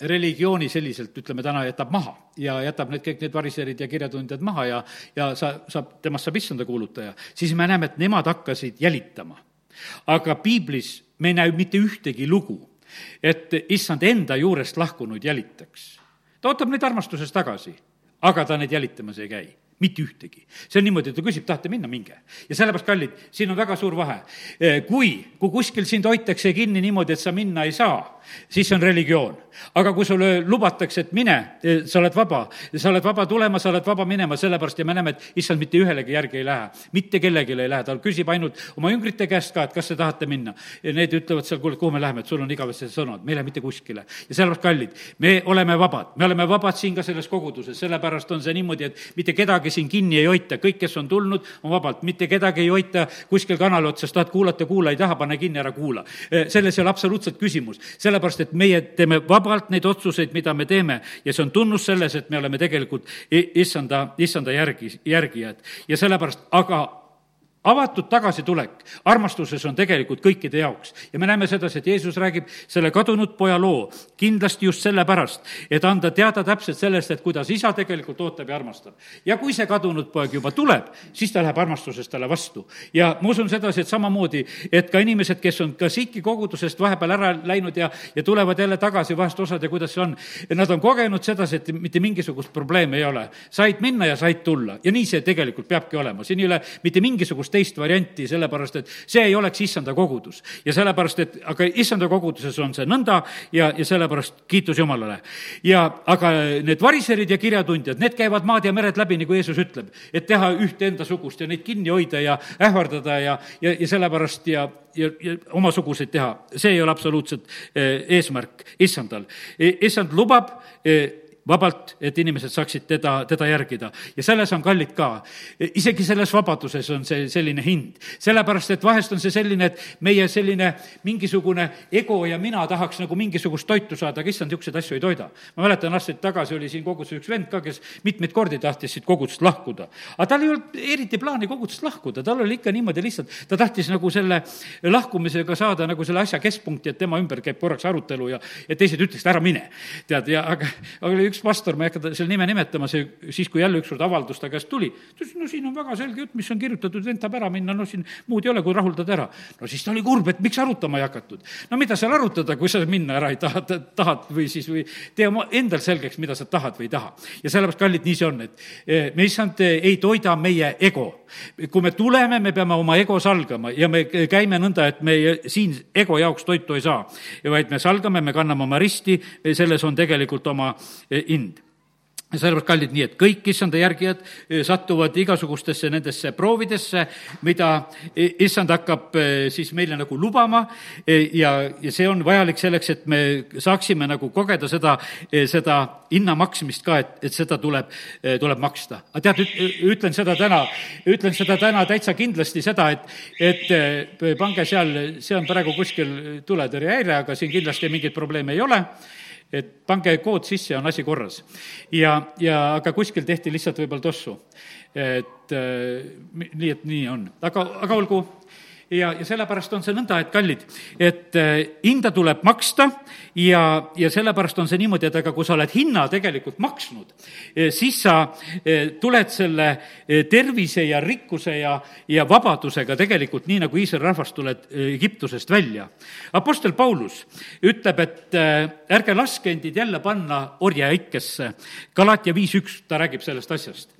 S1: religiooni selliselt, ütleme täna, jätab maha ja jätab need kõik need variserid ja kirjatundjad maha ja, ja sa, saab, temast saab issanda kuulutaja, siis me näeme, et nemad hakkasid jälitama. aga piiblis me ei näe mitte ühtegi lugu, et issand enda juurest lahkunuid jälitaks. ta ootab neid armastuses tagasi, aga ta neid jälitamas ei käi mitte ühtegi. see on niimoodi, ta küsib, tahate minna, minge. ja sellepärast, kallid, siin on väga suur vahe. Kui, kui kuskil sind hoitakse kinni niimoodi, et sa minna ei saa, siis see on religioon. aga kui sulle lubatakse, et mine, sa oled vaba, sa oled vaba tulema, sa oled vaba minema, sellepärast ja me näeme, et issand mitte ühelegi järgi ei lähe, mitte kellelegi ei lähe, ta küsib ainult oma üngrite käest ka, et kas te tahate minna. ja need ütlevad seal, kuule, kuhu me läheme, et sul on igavesed sõnad, me ei lähe mitte kuskile. ja sellepärast, kallid, me oleme vabad, me oleme vabad siin ka selles koguduses, sellepärast on see niimoodi, et mitte kedagi siin kinni ei hoita, kõik, kes on tulnud, on vabalt, mitte kedagi ei hoita kuskil kanali otsas, tahad kuulata, kuula, ei taha, pane kinni, ära kuula. selles ei ole absoluutselt küsimus, sellepärast et meie teeme vabalt neid otsuseid, mida me teeme ja see on tunnus selles, et me oleme tegelikult issanda, issanda järgi, järgijad. ja sellepärast, aga avatud tagasitulek armastuses on tegelikult kõikide jaoks ja me näeme sedasi, et Jeesus räägib selle kadunud poja loo kindlasti just sellepärast, et anda teada täpselt sellest, et kuidas isa tegelikult ootab ja armastab. ja kui see kadunud poeg juba tuleb, siis ta läheb armastuses talle vastu. ja ma usun sedasi, et samamoodi, et ka inimesed, kes on ka siiki kogudusest vahepeal ära läinud ja, ja tulevad jälle tagasi, vahest osad ja kuidas see on, nad on kogenud sedasi, et mitte mingisugust probleemi ei ole. said minna ja said tulla ja nii see tegelikult peabki olema, siin ei ole mitte mingisugust mingisugust teist varianti, sellepärast et see ei oleks issanda kogudus. ja sellepärast, et aga issanda koguduses on see nõnda ja, ja sellepärast kiitus Jumalale. ja aga need variserid ja kirjatundjad, need käivad maad ja mered läbi, nagu Jeesus ütleb, et teha ühte endasugust ja neid kinni hoida ja ähvardada ja, ja, ja sellepärast ja, ja, ja omasuguseid teha, see ei ole absoluutselt eh, eesmärk issandal. E, issand lubab eh, vabalt, et inimesed saaksid teda, teda järgida. ja selles on kallid ka. isegi selles vabaduses on see selline hind. sellepärast, et vahest on see selline, et meie selline mingisugune ego ja mina tahaks nagu mingisugust toitu saada, aga issand, niisuguseid asju ei toida. ma mäletan, aastaid tagasi oli siin koguduses üks vend ka, kes mitmeid kordi tahtis siit kogudusest lahkuda. aga tal ei olnud eriti plaani kogudusest lahkuda, tal oli ikka niimoodi lihtsalt, ta tahtis nagu selle lahkumisega saada nagu selle asja keskpunkti, et tema ümber käib korraks arutelu ja, ja teised ütleksid, ära mine. tead, ja aga, aga oli üks pastor, ma ei hakka selle nime nimetama, see, siis kui jälle ükskord avaldus ta käest tuli, ta ütles, no siin on väga selge jutt, mis on kirjutatud, vend tahab ära minna, no siin muud ei ole, kui rahuldada ära. no siis ta oli kurb, et miks arutama ei hakatud. no mida seal arutada, kui sa minna ära ei taha, tahad või siis, või tee oma endal selgeks, mida sa tahad või ei taha. ja sellepärast, kallid, nii see on, et e, me issand ei toida meie ego. kui me tuleme, me peame oma ego salgama ja me käime nõnda, et me siin ego jaoks toitu ei saa, vaid me salgame, me kanname oma risti, selles on tegelikult oma hind ja sellepärast, kallid, nii et kõik issanda järgijad e, satuvad igasugustesse nendesse proovidesse, mida issand hakkab siis meile nagu lubama ja, ja see on vajalik selleks, et me saaksime nagu kogeda seda, seda hinna maksmist ka, et, et seda tuleb, tuleb maksta. aga tead, ütlen seda täna, ütlen seda täna täitsa kindlasti seda, et, et pange seal, see on praegu kuskil tuletõrjehäire, aga siin kindlasti mingeid probleeme ei ole et pange kood sisse, on asi korras. ja, ja aga kuskil tehti lihtsalt võib-olla tossu. et äh, nii, et nii on, aga, aga olgu ja, ja sellepärast on see nõnda, et kallid, et äh, hinda tuleb maksta ja, ja sellepärast on see niimoodi, et aga kui sa oled hinna tegelikult maksnud, äh, siis sa äh, tuled selle tervise ja rikkuse ja, ja vabadusega tegelikult nii, nagu Iisraeli rahvas tuled Egiptusest välja. Apostel Paulus ütleb, et ärge laske endid jälle panna orjaikkesse. Galatia viis üks, ta räägib sellest asjast.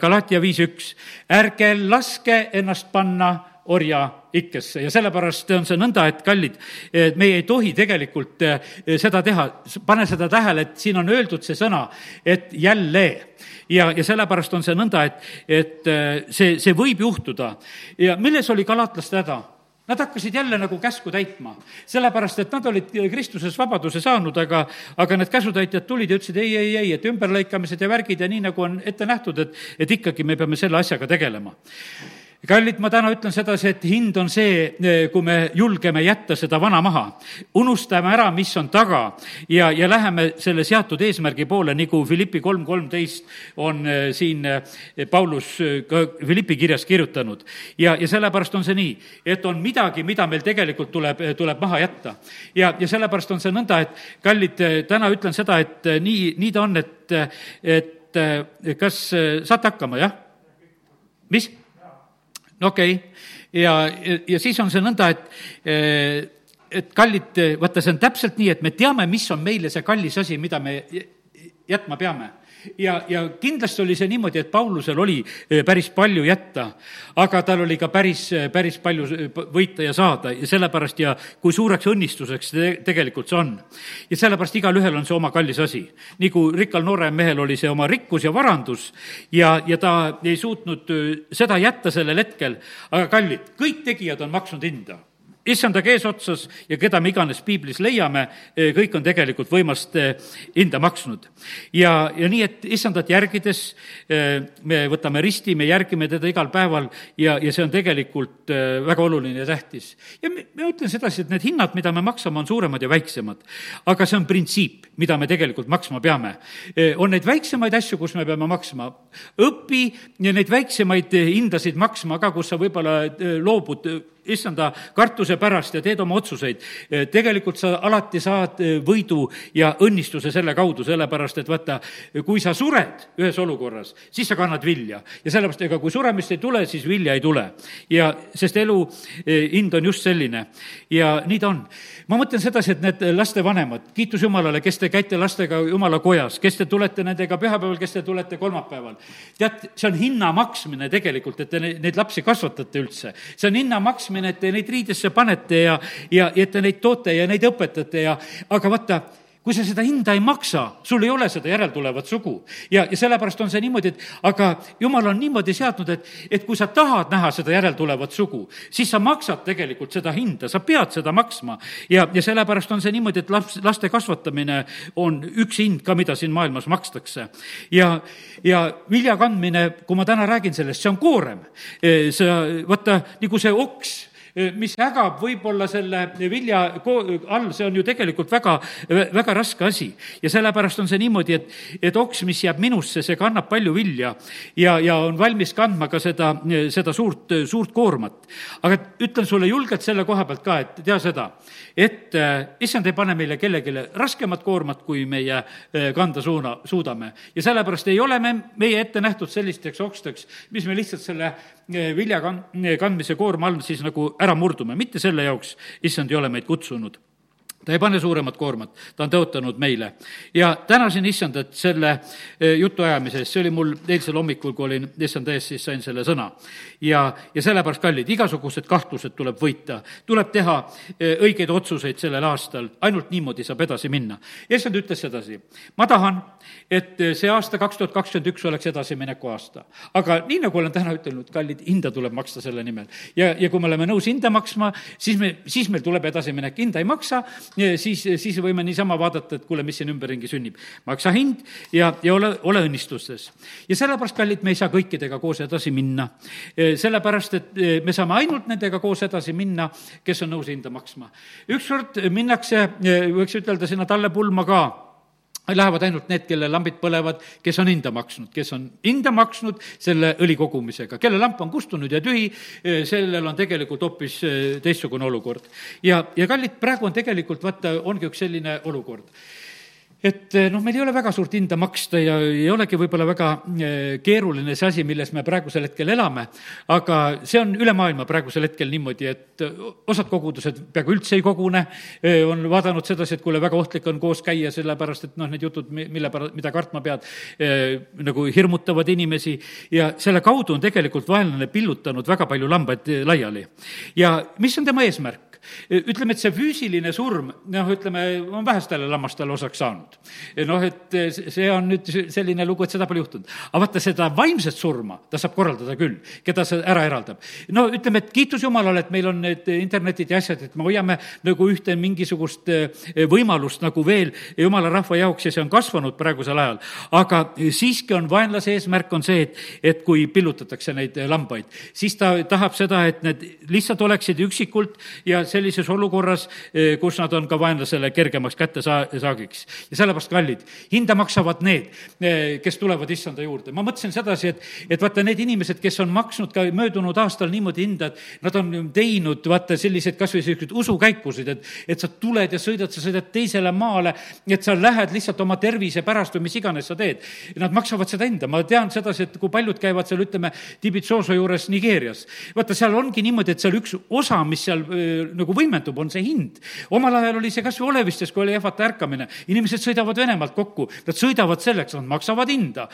S1: Galatia viis üks, ärge laske ennast panna orjaikkesse ja sellepärast on see nõnda, et kallid, meie ei tohi tegelikult eh, seda teha, pane seda tähele, et siin on öeldud see sõna, et jälle. Ja, ja sellepärast on see nõnda, et, et eh, see, see võib juhtuda. ja milles oli galatlaste häda? Nad hakkasid jälle nagu käsku täitma, sellepärast et nad olid Kristuses vabaduse saanud, aga, aga need käsutäitjad tulid ja ütlesid ei, ei, ei, et ümberlõikamised ja värgid ja nii, nagu on ette nähtud, et, et ikkagi me peame selle asjaga tegelema kallid, ma täna ütlen sedasi, et hind on see, eh, kui me julgeme jätta seda vana maha. unustame ära, mis on taga ja, ja läheme selle seatud eesmärgi poole, nagu Philippi kolm kolmteist on eh, siin eh, Paulus ka Philippi kirjas kirjutanud. ja, ja sellepärast on see nii, et on midagi, mida meil tegelikult tuleb, tuleb maha jätta. ja, ja sellepärast on see nõnda, et kallid, täna ütlen seda, et nii, nii ta on, et, et kas saate hakkama, jah? mis? Okei okay., ja, ja siis on see nõnda, et et kallid, vaata, see on täpselt nii, et me teame, mis on meile see kallis asi, mida me jätma peame ja, ja kindlasti oli see niimoodi, et Paulusel oli eh, päris palju jätta, aga tal oli ka päris, eh, päris palju eh, võita ja saada ja sellepärast ja kui suureks õnnistuseks see tegelikult see on. ja sellepärast igalühel on see oma kallis asi. nagu rikkal noorel mehel oli see oma rikkus ja varandus ja, ja ta ei suutnud seda jätta sellel hetkel, aga kallid, kõik tegijad on maksnud hinda issandaga eesotsas ja keda me iganes piiblis leiame, eh, kõik on tegelikult võimast eh, hinda maksnud. ja, ja nii, et issandat järgides eh, me võtame risti, me järgime teda igal päeval ja, ja see on tegelikult väga oluline ja tähtis. ja ma ütlen sedasi, et need hinnad, mida me maksame, on suuremad ja väiksemad. aga see on printsiip, mida me tegelikult maksma peame. on neid väiksemaid asju, kus me peame maksma. õpi neid väiksemaid hindasid maksma ka, kus sa võib-olla loobud issanda kartuse pärast ja teed oma otsuseid, tegelikult sa alati saad võidu ja õnnistuse selle kaudu, sellepärast et vaata, kui sa sured ühes olukorras, siis sa kannad vilja. ja sellepärast, ega kui suremist ei tule, siis vilja ei tule. ja sest elu e, hind on just selline ja nii ta on. ma mõtlen sedasi, et need lastevanemad, kiitus Jumalale, kes te käite lastega Jumala kojas, kes te tulete nendega pühapäeval, kes te tulete kolmapäeval. tead, see on hinna maksmine tegelikult, et te neid lapsi kasvatate üldse. see on hinna maksmine, teadmine, et te neid riidesse panete ja, ja, ja et te neid toote ja neid õpetate ja, aga vaata, kui sa seda hinda ei maksa, sul ei ole seda järeltulevat sugu. ja, ja sellepärast on see niimoodi, et aga jumal on niimoodi seadnud, et, et kui sa tahad näha seda järeltulevat sugu, siis sa maksad tegelikult seda hinda, sa pead seda maksma. ja, ja sellepärast on see niimoodi, et laps, laste kasvatamine on üks hind ka, mida siin maailmas makstakse. ja, ja vilja kandmine, kui ma täna räägin sellest, see on koorem. sa, vaata, nagu see oks mis ägab võib-olla selle vilja all, see on ju tegelikult väga, väga raske asi. ja sellepärast on see niimoodi, et, et oks, mis jääb minusse, see kannab palju vilja ja, ja on valmis kandma ka seda, seda suurt, suurt koormat. aga ütlen sulle julgelt selle koha pealt ka, et tea seda, et issand ei pane meile kellelegi raskemat koormat, kui meie kanda suuna, suudame. ja sellepärast ei ole me, meie ette nähtud sellisteks oksteks, mis me lihtsalt selle vilja kandmise koorma all siis nagu ära murdume, mitte selle jaoks, issand ei ole meid kutsunud ta ei pane suuremat koormat, ta on tõotanud meile. ja tänasin issandat selle e, jutuajamise eest, see oli mul eilsel hommikul, kui olin issanda ees, siis sain selle sõna. ja, ja sellepärast, kallid, igasugused kahtlused tuleb võita, tuleb teha e, õigeid otsuseid sellel aastal, ainult niimoodi saab edasi minna. issand ütles sedasi, ma tahan, et see aasta kaks tuhat kakskümmend üks oleks edasimineku aasta. aga nii, nagu olen täna ütelnud, kallid, hinda tuleb maksta selle nimel. ja, ja kui me oleme nõus hinda maksma, siis me, siis meil tuleb edasiminek, hinda ei maksa siis, siis võime niisama vaadata, et kuule, mis siin ümberringi sünnib. maksa hind ja, ja ole, ole õnnistustes. ja sellepärast, kallid, me ei saa kõikidega koos edasi minna. sellepärast, et me saame ainult nendega koos edasi minna, kes on nõus hinda maksma. ükskord minnakse, võiks ütelda, sinna tallepulma ka lähevad ainult need, kelle lambid põlevad, kes on hinda maksnud, kes on hinda maksnud selle õli kogumisega. kelle lamp on kustunud ja tühi, eh, sellel on tegelikult hoopis eh, teistsugune olukord. ja, ja kallid, praegu on tegelikult, vaata, ongi üks selline olukord et eh, noh, meil ei ole väga suurt hinda maksta ja ei olegi võib-olla väga eh, keeruline see asi, milles me praegusel hetkel elame, aga see on üle maailma praegusel hetkel niimoodi, et eh, osad kogudused peaaegu üldse ei kogune, on vaadanud sedasi, et kuule, väga ohtlik on koos käia, sellepärast et noh, need jutud, mille pärast, mida kartma pead, nagu hirmutavad inimesi ja selle kaudu on tegelikult vaenlane pillutanud väga palju lambaid laiali. ja mis on tema eesmärk? Ütleme, et see füüsiline surm, noh, ütleme, on vähestele lammastele osaks saanud. noh, et see on nüüd selline lugu, et seda pole juhtunud. aga vaata, seda vaimset surma ta saab korraldada küll, keda see ära eraldab. no ütleme, et kiitus Jumalale, et meil on need internetid ja asjad, et me hoiame nagu ühte mingisugust eh, võimalust nagu veel Jumala rahva jaoks ja see on kasvanud praegusel ajal. aga siiski on vaenlase eesmärk on see, et, et kui pillutatakse neid lambaid, siis ta tahab seda, et need lihtsalt oleksid üksikult ja sellises olukorras, eh, kus nad on ka vaenlasele kergemaks kättesaagiks. ja sellepärast, kallid, hinda maksavad need, eh, kes tulevad issanda juurde. ma mõtlesin sedasi, et, et vaata, need inimesed, kes on maksnud ka möödunud aastal niimoodi hinda, et nad on teinud, vaata, selliseid kas või selliseid usukäikusid, et, et sa tuled ja sõidad, sa sõidad teisele maale, et sa lähed lihtsalt oma tervise pärast või mis iganes sa teed. Nad maksavad seda hinda, ma tean sedasi, et kui paljud käivad seal, ütleme, Tibitsooso juures Nigeerias. vaata, seal ongi niimoodi, et seal üks osa, mis seal eh, nagu nagu võimendub, on see hind. omal ajal oli see kas või Olevistes, kui oli ehvata ärkamine, inimesed sõidavad Venemaalt kokku, nad sõidavad selleks, nad maksavad hinda.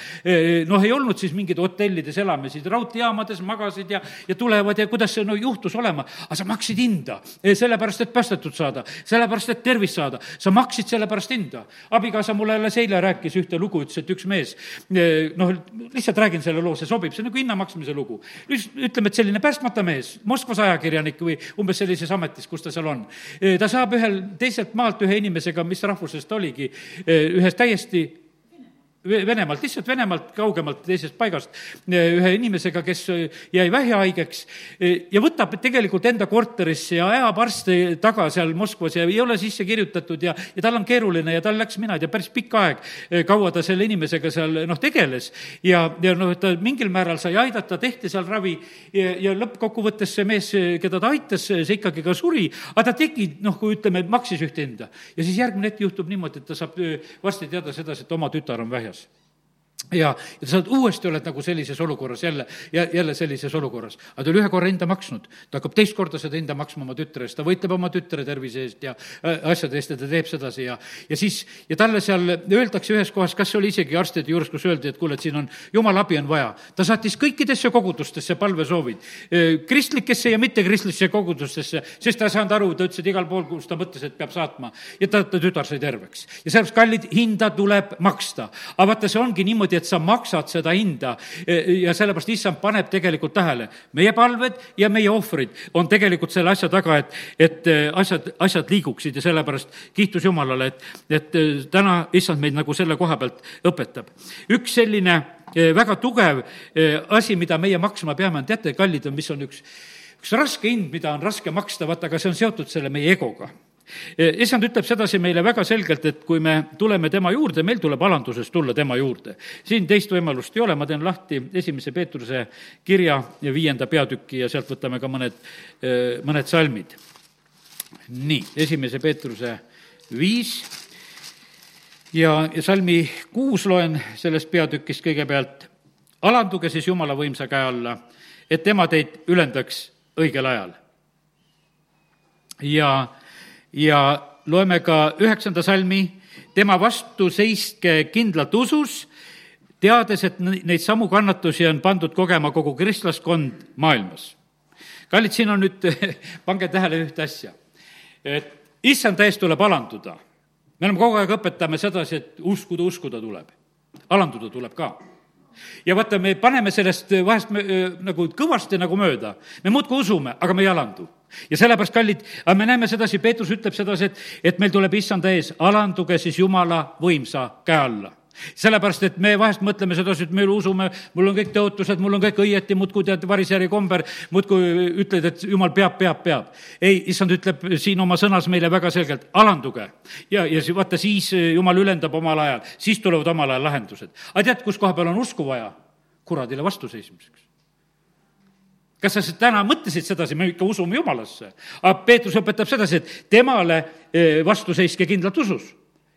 S1: noh, ei olnud siis mingeid hotellides elamisi, raudteejaamades magasid ja, ja tulevad ja kuidas see no juhtus olema, aga sa maksid hinda, sellepärast et päästetud saada, sellepärast et tervist saada, sa maksid selle pärast hinda. abikaasa mulle alles eile rääkis ühte lugu, ütles, et üks mees, noh, lihtsalt räägin selle loo, see sobib, see on nagu hinna maksmise lugu. ütleme, et selline päästmata mees, Moskvas ajakirjanik või umbes sellises ametis, kus ta seal on. ta saab ühel teiselt maalt ühe inimesega, mis rahvusest oligi, ühest täiesti Venemaalt, lihtsalt Venemaalt kaugemalt teisest paigast, ühe inimesega, kes jäi vähihaigeks ja võtab tegelikult enda korterisse ja ajab arste taga seal Moskvas ja ei ole sisse kirjutatud ja, ja tal on keeruline ja tal läks, mina ei tea, päris pikk aeg, kaua ta selle inimesega seal noh, tegeles. ja, ja noh, ta mingil määral sai aidata, tehti seal ravi ja, ja lõppkokkuvõttes see mees, keda ta aitas, see ikkagi ka suri, aga ta tegi, noh, kui ütleme, maksis ühte hinda. ja siis järgmine hetk juhtub niimoodi, et ta saab varsti teada sedasi, et oma tütar on vähjas English. Ja, ja sa uuesti oled nagu sellises olukorras jälle, jälle sellises olukorras. aga ta oli ühe korra hinda maksnud, ta hakkab teist korda seda hinda maksma oma tütre eest, ta võitleb oma tütre tervise eest ja äh, asjade eest ja ta teeb sedasi ja, ja siis, ja talle seal öeldakse ühes kohas, kas oli isegi arstide juures, kus öeldi, et kuule, et siin on, jumala abi on vaja. ta saatis kõikidesse kogudustesse palvesoovid, äh, kristlikesse ja mittekristlikesse kogudustesse, sest ta ei saanud aru, ta ütles, et igal pool, kus ta mõtles, et peab saatma. ja ta, ta tütar sai terveks. ja sellepärast, kallid, hinda tuleb maksta. aga vaata, see ongi niimoodi, niimoodi, et sa maksad seda hinda ja sellepärast issand paneb tegelikult tähele, meie palved ja meie ohvrid on tegelikult selle asja taga, et, et äh, asjad, asjad liiguksid ja sellepärast kiitus Jumalale, et, et äh, täna issand meid nagu selle koha pealt õpetab. üks selline väga tugev asi, mida meie maksma peame, on teate, kallid on, mis on üks, üks raske hind, mida on raske maksta, vaata, aga see on seotud selle meie egoga issand ütleb sedasi meile väga selgelt, et kui me tuleme tema juurde, meil tuleb alandusest tulla tema juurde. siin teist võimalust ei ole, ma teen lahti esimese Peetruse kirja ja viienda peatüki ja sealt võtame ka mõned, mõned salmid. nii, esimese Peetruse viis ja, ja salmi kuus loen sellest peatükist kõigepealt. alanduge siis Jumala võimsa käe alla, et tema teid ülendaks õigel ajal. ja ja loeme ka üheksanda salmi, tema vastu seiske kindlalt usus, teades, et neid samu kannatusi on pandud kogema kogu kristlaskond maailmas. kallid, siin on nüüd, pange tähele ühte asja, et issand täiesti tuleb alanduda. me oleme kogu aeg, õpetame sedasi, et uskuda, uskuda tuleb. alanduda tuleb ka ja vaata, me paneme sellest vahest me, nagu kõvasti nagu mööda. me muudkui usume, aga me ei alandu ja sellepärast, kallid, me näeme sedasi, Peetrus ütleb sedasi, et, et meil tuleb issanda ees, alanduge siis Jumala võimsa käe alla sellepärast, et me vahest mõtleme sedasi, et me usume, mul on kõik tõotused, mul on kõik õieti, muudkui tead, varisjäri komber, muudkui ütled, et jumal peab, peab, peab. ei, issand ütleb siin oma sõnas meile väga selgelt, alanduge. ja, ja vaata, siis jumal ülendab omal ajal, siis tulevad omal ajal lahendused. aga tead, kus koha peal on usku vaja? kuradile vastuseismiseks kas sa täna mõtlesid sedasi, me ikka usume Jumalasse. aga Peetrus õpetab sedasi, et temale eh, vastu seiske kindlalt usus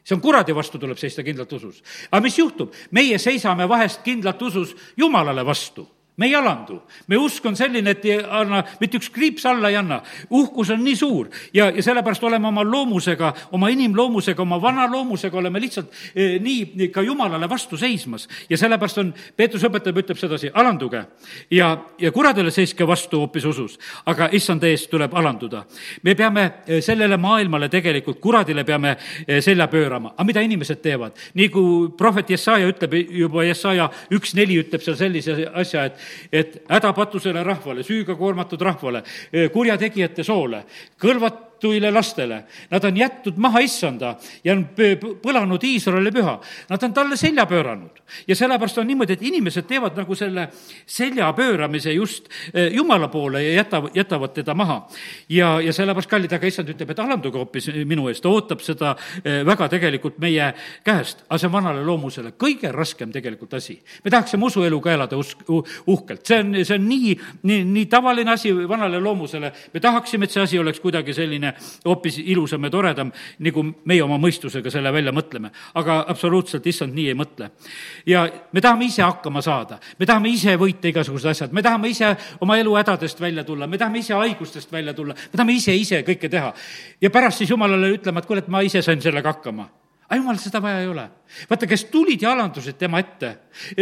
S1: see on kuradi vastu tuleb seista kindlalt usus. aga mis juhtub? meie seisame vahest kindlalt usus Jumalale vastu me ei alandu. meie usk on selline, et ei anna, mitte üks kriips alla ei anna. uhkus on nii suur ja, ja sellepärast oleme oma loomusega, oma inimloomusega, oma vana loomusega oleme lihtsalt eh, nii ka Jumalale vastu seismas. ja sellepärast on, Peetrus õpetab, ütleb sedasi, alanduge ja, ja kuradile seiske vastu hoopis usus. aga issand ees tuleb alanduda. me peame eh, sellele maailmale tegelikult, kuradile peame eh, selja pöörama. aga mida inimesed teevad? nii kui prohvet Jesaja ütleb, juba Jesaja üks neli ütleb seal sellise asja, et et hädapatusele rahvale, süüga koormatud rahvale, kurjategijate soole, kõlvat-, kõlvatuile lastele. Nad on jätnud maha issanda ja on põlanud Iisraeli püha. Nad on talle selja pööranud. ja sellepärast on niimoodi, et inimesed teevad nagu selle selja pööramise just eh, Jumala poole ja jätavad, jätavad teda maha. ja, ja sellepärast, kallid, aga issand ütleb, et alanduge hoopis minu eest, ta ootab seda eh, väga tegelikult meie käest. aga see on vanale loomusele kõige raskem tegelikult asi. me tahaksime usueluga elada usk, uhkelt, see on, see on nii, nii, nii tavaline asi vanale loomusele, me tahaksime, et see asi oleks kuidagi selline selline hoopis ilusam ja toredam, nagu meie oma mõistusega selle välja mõtleme. aga absoluutselt issand nii ei mõtle. ja me tahame ise hakkama saada, me tahame ise võita igasugused asjad, me tahame ise oma elu hädadest välja tulla, me tahame ise haigustest välja tulla, me tahame ise, ise kõike teha. ja pärast siis jumalale ütlema, et kuule, et ma ise sain sellega hakkama aga jumal, seda vaja ei ole. vaata, kes tulid ja alandusid tema ette,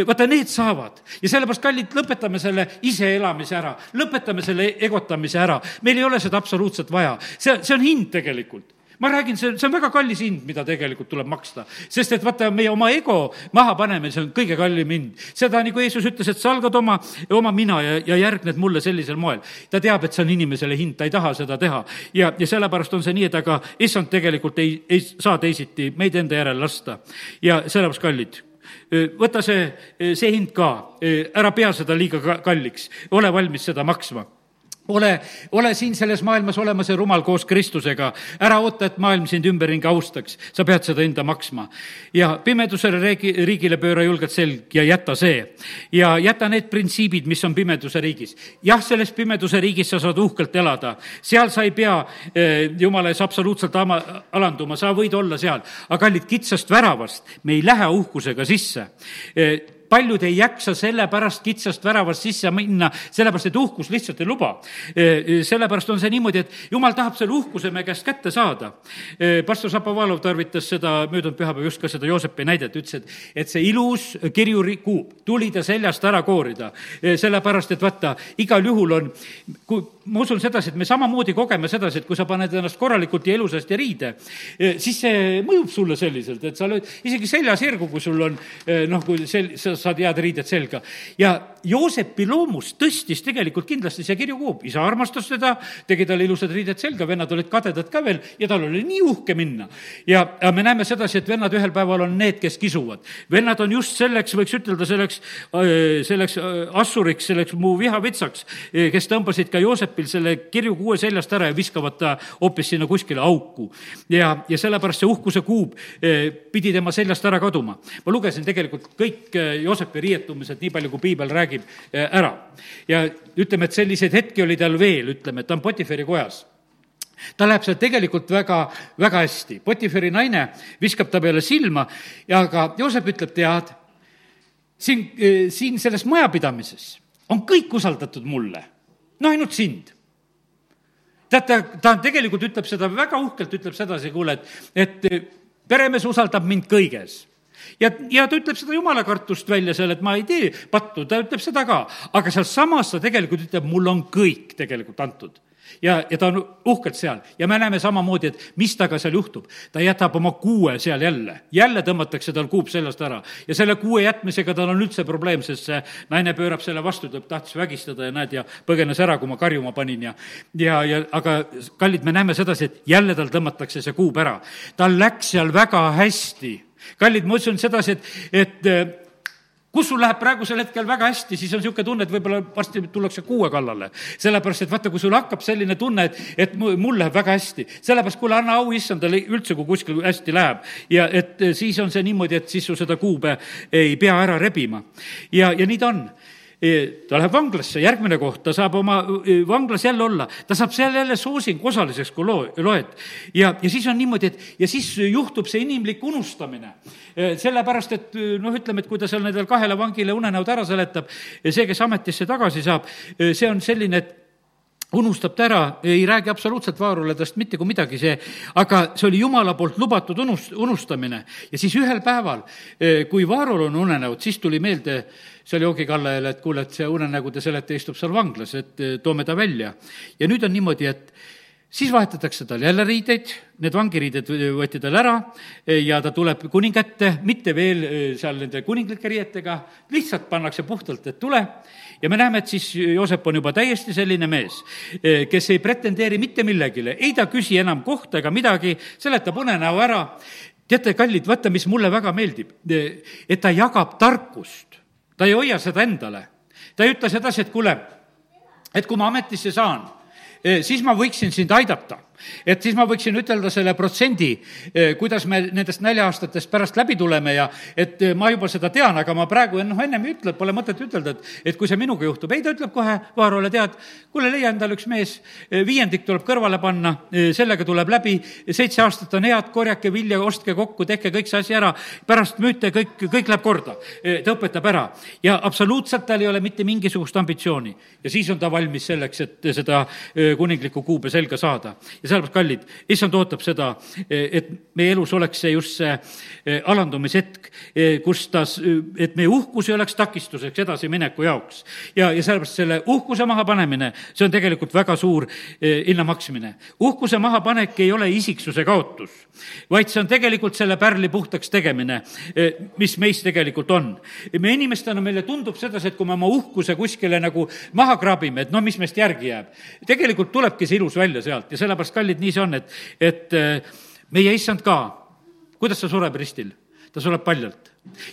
S1: vaata, need saavad. ja sellepärast, kallid, lõpetame selle iseelamise ära, lõpetame selle egotamise ära. meil ei ole seda absoluutselt vaja. see, see on hind tegelikult ma räägin, see, see on väga kallis hind, mida tegelikult tuleb maksta. sest et vaata, meie oma ego mahapanemine, see on kõige kallim hind. seda nagu Jeesus ütles, et salgad oma, oma mina ja, ja järgned mulle sellisel moel. ta teab, et see on inimesele hind, ta ei taha seda teha. ja, ja sellepärast on see nii, et aga issand tegelikult ei, ei saa teisiti meid enda järele lasta. ja sellepärast, kallid, võta see, see hind ka, ära pea seda liiga kalliks, ole valmis seda maksma ole, ole siin selles maailmas olema see rumal koos Kristusega, ära oota, et maailm sind ümberringi austaks, sa pead seda enda maksma. ja pimedusele riigi, riigile pööra julgelt selg ja jäta see. ja jäta need printsiibid, mis on pimeduse riigis. jah, selles pimeduse riigis sa saad uhkelt elada, seal sa ei pea eh, jumala ees absoluutselt ama, alanduma, sa võid olla seal, aga kallid, kitsast väravast me ei lähe uhkusega sisse eh, paljud ei jaksa sellepärast kitsast väravast sisse minna, sellepärast et uhkus lihtsalt ei luba. Sellepärast on see niimoodi, et jumal tahab selle uhkuse meie käest kätte saada. Pastor Šapovalov tarvitas seda möödunud pühapäeval just ka seda Joosepi näidet, ütles, et, et see ilus kirjurikuup tuli ta seljast ära koorida. sellepärast, et vaata, igal juhul on, kui ma usun sedasi, et me samamoodi kogeme sedasi, et kui sa paned ennast korralikult ja ilusasti riide, siis see mõjub sulle selliselt, et sa lööd isegi seljasirgu, kui sul on noh, kui sel-, sa saad head riided selga. ja Joosepi loomus tõstis tegelikult kindlasti see kirjukuup, isa armastas teda, tegi talle ilusad riided selga, vennad olid kadedad ka veel ja tal oli nii uhke minna. ja, me näeme sedasi, et vennad ühel päeval on need, kes kisuvad. vennad on just selleks, võiks ütelda, selleks, selleks assuriks, selleks mu vihavitsaks, kes tõmbasid ka Joosepil selle kirjukuue seljast ära ja viskavad ta hoopis sinna kuskile auku. ja, ja sellepärast see uhkuse kuub pidi tema seljast ära kaduma. ma lugesin tegelikult kõik Joosepi riietumised, nii palju kui piibel räägib, eh, ära. ja ütleme, et selliseid hetki oli tal veel, ütleme, ta on Potiferi kojas ta läheb seal tegelikult väga, väga hästi. Potiferi naine viskab ta peale silma ja aga Joosep ütleb, tead, siin, eh, siin selles majapidamises on kõik usaldatud mulle, no ainult sind. tead, ta, ta tegelikult ütleb seda väga uhkelt, ütleb sedasi, kuule, et, et peremees usaldab mind kõiges ja, ja ta ütleb seda jumalakartust välja seal, et ma ei tee pattu, ta ütleb seda ka. aga sealsamas ta tegelikult ütleb, mul on kõik tegelikult antud ja, ja ta on uhkelt seal ja me näeme samamoodi, et mis temaga seal juhtub. ta jätab oma kuue seal jälle, jälle tõmmatakse tal kuup seljast ära ja selle kuue jätmisega tal on üldse probleem, sest see naine pöörab selle vastu, ta tahtis vägistada ja näed, ja põgenes ära, kui ma karjuma panin ja, ja, ja aga kallid, me näeme sedasi, et jälle tal tõmmatakse see kuup ära. tal läks seal väga hästi kallid, ma usun sedasi, et, et äh, kus sul läheb praegusel hetkel väga hästi, siis on niisugune tunne, et võib-olla varsti tullakse kuue kallale. sellepärast, et vaata, kui sul hakkab selline tunne, et, et mul läheb väga hästi, sellepärast kuule, anna au issandale üldse, kui kuskil hästi läheb. ja et äh, siis on see niimoodi, et siis su seda kuube ei pea ära rebima. ja, ja nii ta on ta läheb vanglasse, järgmine koht, ta saab oma vanglas jälle olla, ta saab seal jälle soosingu osaliseks, kui loo, loed. ja, ja siis on niimoodi, et ja siis juhtub see inimlik unustamine. sellepärast, et noh, ütleme, et kui ta seal nendele kahele vangile unenäod ära seletab, see, kes ametisse tagasi saab, see on selline, et unustab ta ära, ei räägi absoluutselt vaaruledast mitte kui midagi, see, aga see oli jumala poolt lubatud unust-, unustamine. ja siis ühel päeval, kui Vaarul on unenäod, siis tuli meelde seal joogikallajale, et kuule, et see unenägude seletaja istub seal vanglas, et toome ta välja. ja nüüd on niimoodi, et siis vahetatakse tal jälle riideid, need vangiriided võeti tal ära ja ta tuleb kuninga ette, mitte veel seal nende kuninglike riietega, lihtsalt pannakse puhtalt, et tule ja me näeme, et siis Joosep on juba täiesti selline mees, kes ei pretendeeri mitte millegile, ei ta küsi enam kohta ega midagi, seletab unenäo ära. teate, kallid, vaata, mis mulle väga meeldib, et ta jagab tarkust, ta ei hoia seda endale. ta ei ütle sedasi, et kuule, et kui ma ametisse saan, siis ma võiksin sind aidata et siis ma võiksin ütelda selle protsendi, kuidas me nendest nälja-aastatest pärast läbi tuleme ja et ma juba seda tean, aga ma praegu noh, ennem ei ütle, pole mõtet ütelda, et, et kui see minuga juhtub. ei, ta ütleb kohe Vaarole, tead, kuule, leia endale üks mees, viiendik tuleb kõrvale panna, sellega tuleb läbi, seitse aastat on head, korjake vilja, ostke kokku, tehke kõik see asi ära, pärast müüte, kõik, kõik läheb korda. ta õpetab ära ja absoluutselt tal ei ole mitte mingisugust ambitsiooni. ja siis on ta valmis selleks, et seda kuninglikku kuube selga saada. Ja sellepärast, kallid, issand ootab seda, et meie elus oleks see just see alandumishetk, kus ta, et meie uhkus ei oleks takistuseks edasimineku jaoks. ja, ja sellepärast selle uhkuse mahapanemine, see on tegelikult väga suur hinna maksmine. uhkuse mahapanek ei ole isiksuse kaotus, vaid see on tegelikult selle pärli puhtaks tegemine, mis meis tegelikult on. me inimestena, meile tundub sedasi, et kui me oma uhkuse kuskile nagu maha kraabime, et no mis meist järgi jääb. tegelikult tulebki see ilus välja sealt ja sellepärast, kallid, nii see on, et, et meie issand ka, kuidas ta sureb ristil? ta sureb paljalt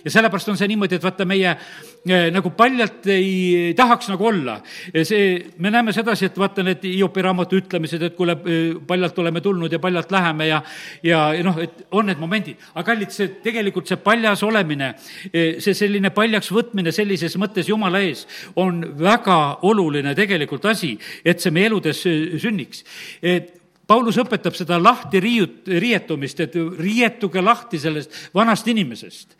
S1: ja sellepärast on see niimoodi, et vaata, meie eh, nagu paljalt ei tahaks nagu olla. see, me näeme sedasi, et vaata need Hiopi raamatu ütlemised, et kuule, eh, paljalt oleme tulnud ja paljalt läheme ja, ja, noh, et on need momendid. aga kallid, see tegelikult see paljas olemine, see selline paljaks võtmine sellises mõttes Jumala ees on väga oluline tegelikult asi, et see meie eludes sünniks Paulus õpetab seda lahti riiut-, riietumist, et riietuge lahti sellest vanast inimesest.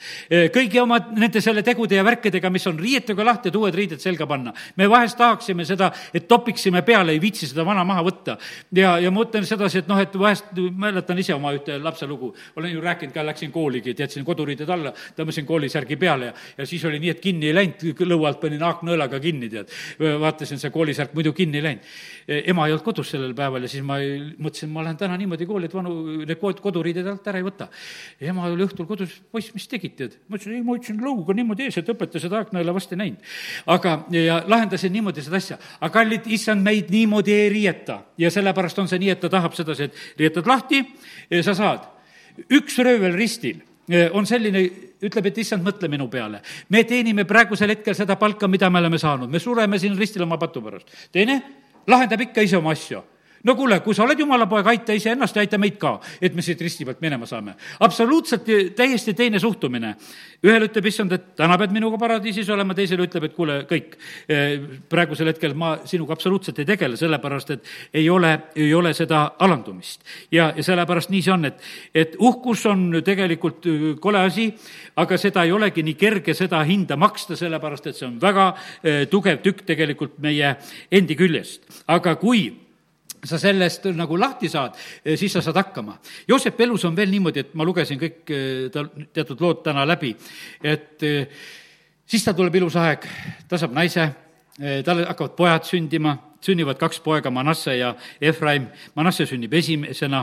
S1: kõigi oma nende selle tegude ja värkidega, mis on, riietuge lahti, et uued riided selga panna. me vahest tahaksime seda, et topiksime peale, ei viitsi seda vana maha võtta. ja, ja ma mõtlen sedasi, et noh, et vahest mäletan ise oma ühte lapse lugu, olen ju rääkinud ka, läksin kooligi, et jätsin koduriided alla, tõmbasin koolisärgi peale ja, ja siis oli nii, et kinni ei läinud, lõua alt panin haaknõelaga kinni, tead. vaatasin, see koolisärk muidu kinni ei läinud. Ema ei olnud kodus sellel päeval ja siis ma ei mõtlesin, ma lähen täna niimoodi kooli, et vanu, need koduriided alt ära ei võta. ema oli õhtul kodus, poiss, mis tegid, tead? ma ütlesin, ei, ma ütlesin lõuga niimoodi ees, et õpetaja seda aegnõela vast ei näinud. aga, ja lahendasin niimoodi seda asja. aga kallid, issand meid niimoodi ei riieta ja sellepärast on see nii, et ta tahab sedasi, et riietad lahti, sa saad. üks röövel ristil on selline, ütleb, et issand, mõtle minu peale. me teenime praegusel hetkel seda palka, mida me oleme saanud, me sureme siin ristil oma patu pärast. teine lahendab ikka ise oma asju no kuule, kui sa oled jumala poeg, aita iseennast ja aita meid ka, et me siit risti pealt minema saame. absoluutselt täiesti teine suhtumine. ühel ütleb issand, et täna pead minuga paradiisis olema, teisele ütleb, et kuule, kõik, eh, praegusel hetkel ma sinuga absoluutselt ei tegele, sellepärast et ei ole, ei ole seda alandumist. ja, ja sellepärast nii see on, et, et uhkus on tegelikult eh, kole asi, aga seda ei olegi nii kerge seda hinda maksta, sellepärast et see on väga eh, tugev tükk tegelikult meie endi küljest. aga kui sa sellest nagu lahti saad, eh, siis sa saad hakkama. Joosep elus on veel niimoodi, et ma lugesin kõik eh, ta teatud lood täna läbi, et eh, siis tal tuleb ilus aeg, ta saab naise, tal hakkavad pojad sündima, sünnivad kaks poega, Manasse ja Efraim. Manasse sünnib esimesena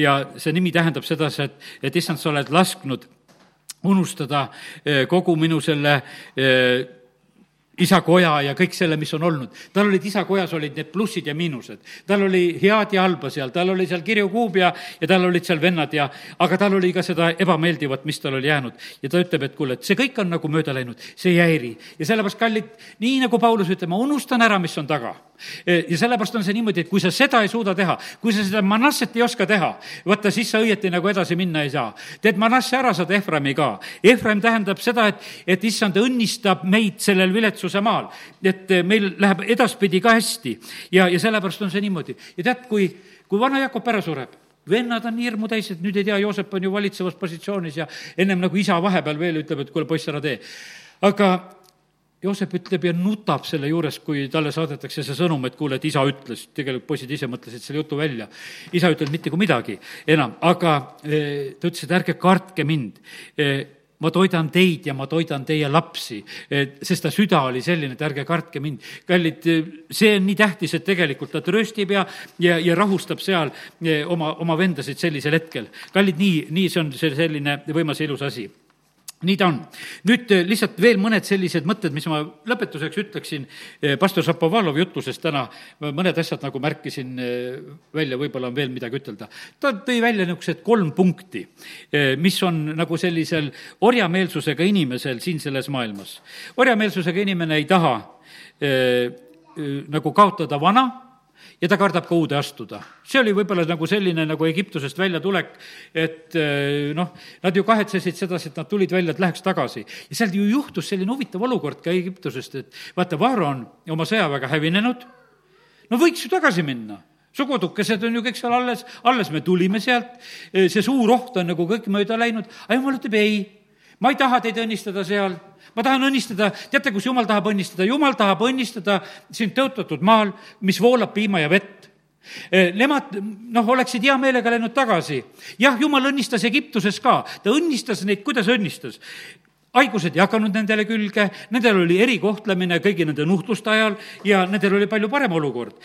S1: ja see nimi tähendab sedasi, et, et issand, sa oled lasknud unustada kogu minu selle isakoja ja kõik selle, mis on olnud. tal olid isakojas olid need plussid ja miinused. tal oli head ja halba seal, tal oli seal Kirju Kuub ja, ja tal olid seal vennad ja, aga tal oli ka seda ebameeldivat, mis tal oli jäänud. ja ta ütleb, et kuule, et see kõik on nagu mööda läinud, see ei häiri. ja sellepärast, kallid, nii nagu Paulus ütleb, ma unustan ära, mis on taga. E, ja sellepärast on see niimoodi, et kui sa seda ei suuda teha, kui sa seda manasset ei oska teha, vaata, siis sa õieti nagu edasi minna ei saa. teed manasse ära, saad Efraimi ka. Efraim tähendab seda, et, et issand õnnistab meid sellel viletsul Jeesuse maal. et eh, meil läheb edaspidi ka hästi ja, ja sellepärast on see niimoodi. ja tead, kui, kui vana Jakob ära sureb, vennad on nii hirmu täis, et nüüd ei tea, Joosep on ju valitsevas positsioonis ja ennem nagu isa vahepeal veel ütleb, et kuule, poiss, ära tee. aga Joosep ütleb ja nutab selle juures, kui talle saadetakse see sõnum, et kuule, et isa ütles, tegelikult poisid ise mõtlesid selle jutu välja. isa ütelnud mitte kui midagi enam, aga eh, ta ütles, et ärge kartke mind eh, ma toidan teid ja ma toidan teie lapsi, sest ta süda oli selline, et ärge kartke mind. kallid, see on nii tähtis, et tegelikult ta trööstib ja, ja, ja rahustab seal eh, oma, oma vendasid sellisel hetkel. kallid, nii, nii see on see selline võimas ja ilus asi nii ta on. nüüd eh, lihtsalt veel mõned sellised mõtted, mis ma lõpetuseks ütleksin eh, pastor Šapovalovi jutlusest täna, mõned asjad nagu märkisin välja, võib-olla on veel midagi ütelda. ta tõi välja niisugused kolm punkti, mis on nagu sellisel orjameelsusega inimesel siin selles maailmas. orjameelsusega inimene ei taha nagu kaotada vana ja ta kardab ka uude astuda. see oli võib-olla nagu selline nagu Egiptusest väljatulek, et eh, noh, nad ju kahetsesid sedasi, et nad tulid välja, et läheks tagasi. ja seal ju juhtus selline huvitav olukord ka Egiptusest, et vaata, Vaaro on oma sõjaväega hävinenud, no võiks ju tagasi minna. Su kodukesed on ju kõik seal alles, alles me tulime sealt, eh, see suur oht on nagu kõik mööda läinud, aga jumal ütleb ei, ma ei taha teid õnnistada seal, ma tahan õnnistada, teate, kus jumal tahab õnnistada, jumal tahab õnnistada sind tõotatud maal, mis voolab piima ja vett. Eh, nemad, noh, oleksid hea meelega läinud tagasi. jah, jumal õnnistas Egiptuses ka, ta õnnistas neid, kuidas õnnistas haigused ei hakanud nendele külge, nendel oli erikohtlemine kõigi nende nuhtluste ajal ja nendel oli palju parem olukord.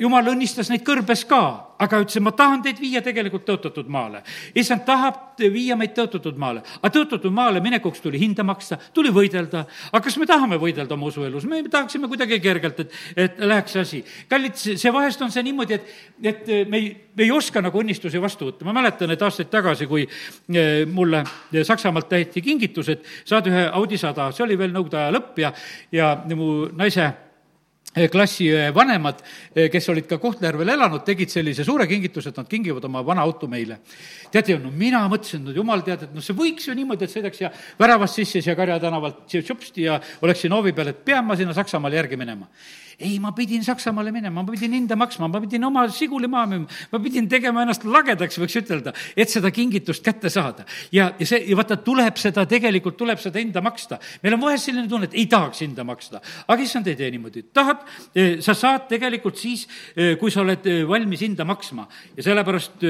S1: jumal õnnistas neid kõrbes ka, aga ütles, ma tahan teid viia tegelikult tõotatud maale. issand tahab viia meid tõotatud maale, aga tõotatud maale minekuks tuli hinda maksta, tuli võidelda. aga kas me tahame võidelda oma usuelus, me tahaksime kuidagi kergelt, et, et läheks asi. kallid, see vahest on see niimoodi, et, et me ei, me ei oska nagu õnnistusi vastu võtta. ma mäletan, et aastaid tagasi, kui eh, mulle Saksamaalt tehti kingitus, et saad ühe Audi sada, see oli veel Nõukogude aja lõpp ja, ja mu naise eh, klassi eh, vanemad, eh, kes olid ka Kohtla-Järvel elanud, tegid sellise suure kingituse, et nad kingivad oma vana auto meile. teate, no mina mõtlesin, no jumal tead, et noh, see võiks ju niimoodi, et sõidaks ja väravast sisse siia Karja tänavalt tšupsti ja oleks siin hoovi peal, et pean ma sinna Saksamaale järgi minema ei, ma pidin Saksamaale minema, ma pidin hinda maksma, ma pidin oma siguli maha müüma, ma pidin tegema ennast lagedaks, võiks ütelda, et seda kingitust kätte saada. ja, ja see, ja vaata, tuleb seda, tegelikult tuleb seda hinda maksta. meil on vahest selline tunne, et ei tahaks hinda maksta. aga issand ei tee niimoodi, tahad, eh, sa saad tegelikult siis, eh, kui sa oled eh, valmis hinda maksma ja sellepärast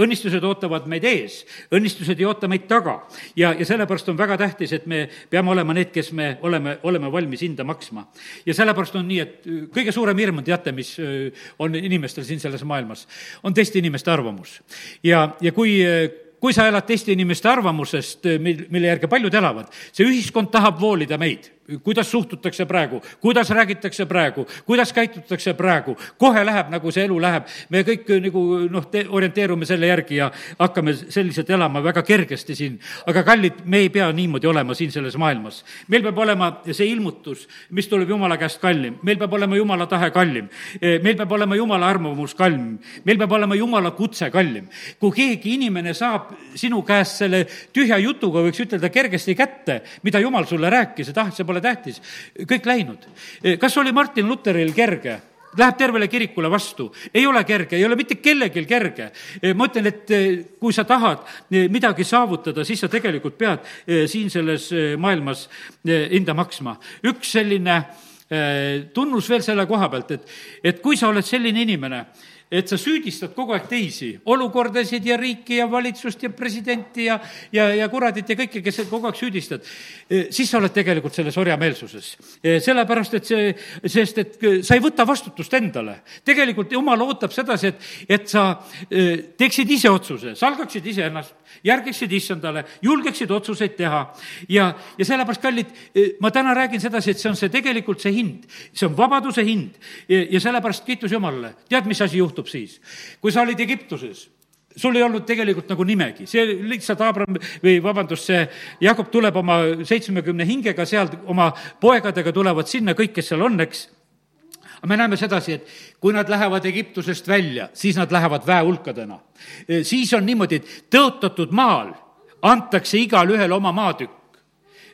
S1: õnnistused ootavad meid ees, õnnistused ei oota meid taga. ja, ja sellepärast on väga tähtis, et me peame olema need, kes me oleme, oleme valmis hinda maksma. ja sellepärast on nii, et kõige suurem hirm teate, mis on inimestel siin selles maailmas, on teiste inimeste arvamus. ja, ja kui kui sa elad teiste inimeste arvamusest, mil, mille järgi paljud elavad, see ühiskond tahab voolida meid kuidas suhtutakse praegu, kuidas räägitakse praegu, kuidas käitutakse praegu, kohe läheb, nagu see elu läheb. me kõik nagu noh, orienteerume selle järgi ja hakkame selliselt elama väga kergesti siin. aga kallid, me ei pea niimoodi olema siin selles maailmas. meil peab olema see ilmutus, mis tuleb Jumala käest kallim, meil peab olema Jumala tahe kallim, meil peab olema Jumala arvamus kallim, meil peab olema Jumala kutse kallim. kui keegi inimene saab sinu käest selle tühja jutuga, võiks ütelda, kergesti kätte, mida Jumal sulle rääkis, et ah, see pole tähtis, kõik läinud. kas oli Martin Lutheril kerge? Läheb tervele kirikule vastu, ei ole kerge, ei ole mitte kellelgi kerge. ma ütlen, et eh, kui sa tahad eh, midagi saavutada, siis sa tegelikult pead eh, siin selles maailmas hinda maksma. üks selline tunnus veel selle koha pealt, et, et kui sa oled selline inimene, et sa süüdistad kogu aeg teisi, olukordasid ja riiki ja valitsust ja presidenti ja, ja, ja kuradit ja kõike, kes kogu aeg süüdistad, e, siis sa oled tegelikult selles orjameelsuses. E, sellepärast, et see, sest et sa ei võta vastutust endale. tegelikult jumal ootab sedasi, et, et sa e, teeksid ise otsuse, salgaksid iseennast, järgiksid issandale, julgeksid otsuseid teha. ja, ja sellepärast, kallid, ma täna räägin sedasi, et see on see tegelikult see hind, see on vabaduse hind ja, ja sellepärast kiitus Jumalale. tead, mis asi juhtub siis? kui sa olid Egiptuses sul ei olnud tegelikult nagu nimegi, see lihtsalt Abram või vabandust, see Jakob tuleb oma seitsmekümne hingega sealt, oma poegadega tulevad sinna kõik, kes seal on, eks aga me näeme sedasi, et kui nad lähevad Egiptusest välja, siis nad lähevad väehulkadena. siis on niimoodi, et tõotatud maal antakse igale ühele oma maatükk.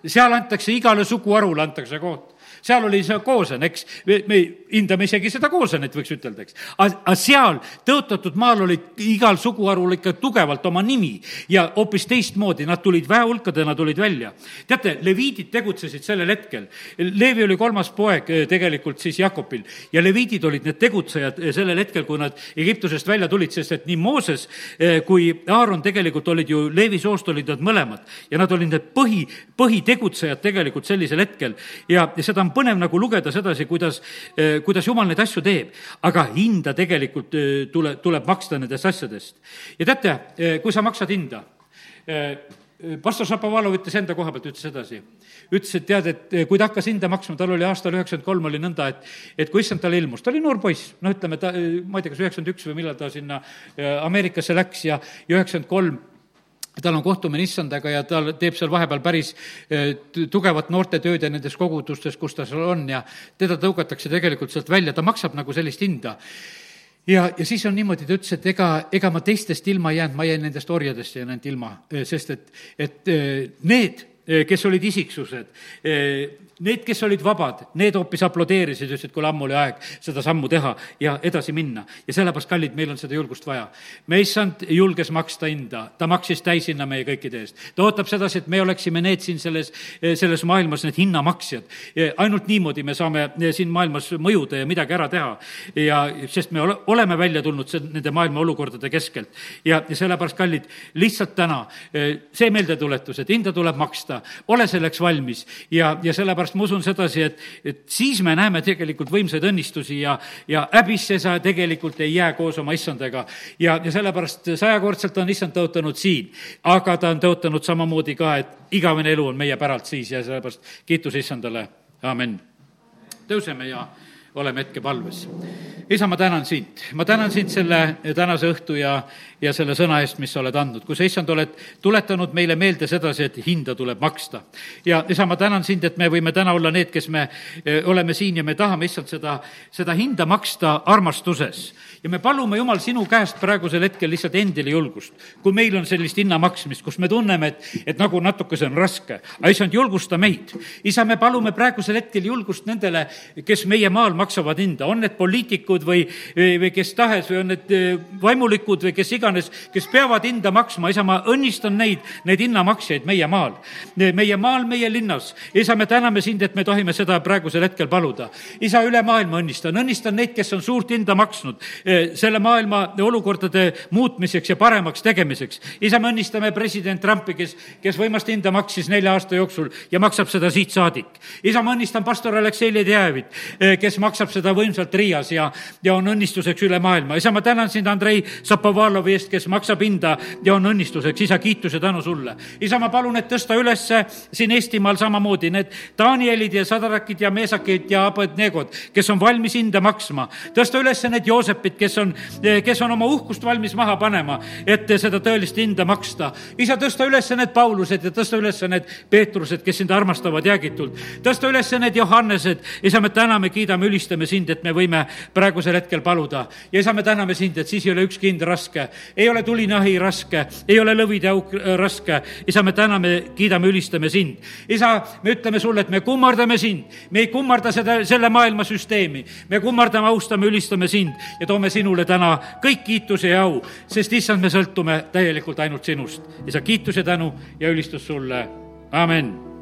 S1: seal antakse igale suguharule antakse koht seal oli see koosen, eks, me hindame isegi seda koosenet, võiks ütelda, eks. aga seal tõotatud maal olid igal suguharul ikka tugevalt oma nimi ja hoopis teistmoodi, nad tulid väehulkadena, tulid välja. teate, leviidid tegutsesid sellel hetkel. Leevi oli kolmas poeg eh, tegelikult siis Jakobil ja leviidid olid need tegutsejad eh, sellel hetkel, kui nad Egiptusest välja tulid, sest et nii Mooses eh, kui Aaron tegelikult olid ju, Leevi soost olid nad mõlemad ja nad olid need põhi, põhitegutsejad tegelikult sellisel hetkel ja, ja seda on põnev nagu lugeda sedasi, kuidas, eh, kuidas jumal neid asju teeb. aga hinda tegelikult eh, tule, tuleb maksta nendest asjadest. ja teate, eh, kui sa maksad hinda, pastor Šapovalov ütles enda koha pealt, ütles sedasi. ütles, et tead, et kui ta hakkas hinda maksma, tal oli aastal üheksakümmend kolm oli nõnda, et, et kui issand talle ilmus, ta oli noor poiss, no ütleme, ta, ma ei tea, kas üheksakümmend üks või millal ta sinna Ameerikasse läks ja, ja üheksakümmend kolm tal on kohtumine issandaga ja ta teeb seal vahepeal päris tugevat noortetööd ja nendes kogudustes, kus ta seal on ja teda tõugatakse tegelikult sealt välja, ta maksab nagu sellist hinda. Ja, ja siis on niimoodi, ta ütles, et ega, ega ma teistest ilma ei jäänud, ma jäin nendest orjadest jäänud ilma, sest et, et need, kes olid isiksused, Need, kes olid vabad, need hoopis aplodeerisid, ütlesid, kuule, ammu oli aeg seda sammu teha ja edasi minna. ja sellepärast, kallid, meil on seda julgust vaja. me issand julges maksta hinda, ta maksis täishinna meie kõikide eest. ta ootab sedasi, et me oleksime need siin selles, selles maailmas, need hinnamaksjad. ainult niimoodi me saame siin maailmas mõjuda ja midagi ära teha. ja sest me ole, oleme välja tulnud nende maailma olukordade keskelt. ja, ja sellepärast, kallid, lihtsalt täna see meeldetuletus, et hinda tuleb maksta, ole selleks valmis ja, ja sellepärast sellepärast ma usun sedasi, et, et siis me näeme tegelikult võimsaid õnnistusi ja, ja häbisse sa tegelikult ei jää koos oma issandaga. ja, ja sellepärast sajakordselt on issand tõotanud siin, aga ta on tõotanud samamoodi ka, et igavene elu on meie päralt siis ja sellepärast kiitus issandale, amin. tõuseme ja oleme hetkepalves. isa, ma tänan sind, ma tänan sind selle tänase õhtu ja, ja selle sõna eest, mis sa oled andnud, kui sa, issand, oled tuletanud meile meelde sedasi, et hinda tuleb maksta. ja isa, ma tänan sind, et me võime täna olla need, kes me e, oleme siin ja me tahame, issand, seda, seda hinda maksta armastuses. ja me palume, Jumal, sinu käest praegusel hetkel lihtsalt endile julgust. kui meil on sellist hinna maksmist, kus me tunneme, et, et nagu natuke see on raske, aga issand, julgusta meid. isa, me palume praegusel hetkel julgust nendele, kes meie maal maksavad maksavad hinda, on need poliitikud või, või kes tahes või on need eh, vaimulikud või kes iganes, kes peavad hinda maksma, isa, ma õnnistan neid, neid hinnamaksjaid meie maal. meie maal, meie linnas. isa, me täname sind, et me tohime seda praegusel hetkel paluda. isa, üle maailma õnnistan, õnnistan neid, kes on suurt hinda maksnud eh, selle maailma olukordade muutmiseks ja paremaks tegemiseks. isa, me õnnistame president Trumpi, kes, kes võimast hinda maksis nelja aasta jooksul ja maksab seda siit saadik. isa, ma õnnistan pastor Aleksei Ledjajevit, eh, kes maksab maksab seda võimsalt Riias ja, ja on õnnistuseks üle maailma. isa, ma tänan sind Andrei Zapovalovi eest, kes maksab hinda ja on õnnistuseks. isa, kiitus ja tänu sulle. isa, ma palun, et tõsta ülesse siin Eestimaal samamoodi need Danielid ja Sadrakid ja Meesakid ja Abednegod, kes on valmis hinda maksma. tõsta üles need Joosepid, kes on, kes on oma uhkust valmis maha panema, et seda tõelist hinda maksta. isa, tõsta üles need Paulused ja tõsta üles need Peetrused, kes sind armastavad jäägitult. tõsta üles need Johannesed. isa, me täname, kiidame, ülistame ülistame sind, et me võime praegusel hetkel paluda. ja isa, me täname sind, et siis ei ole ükski hind raske, ei ole tuline ahi raske, ei ole lõvide auk äh, raske. isa, me täname, kiidame, ülistame sind. isa, me ütleme sulle, et me kummardame sind, me ei kummarda seda, selle maailma süsteemi, me kummardame, austame, ülistame sind ja toome sinule täna kõik kiituse ja au, sest issand, me sõltume täielikult ainult sinust. isa, kiitus ja tänu ja ülistus sulle, amen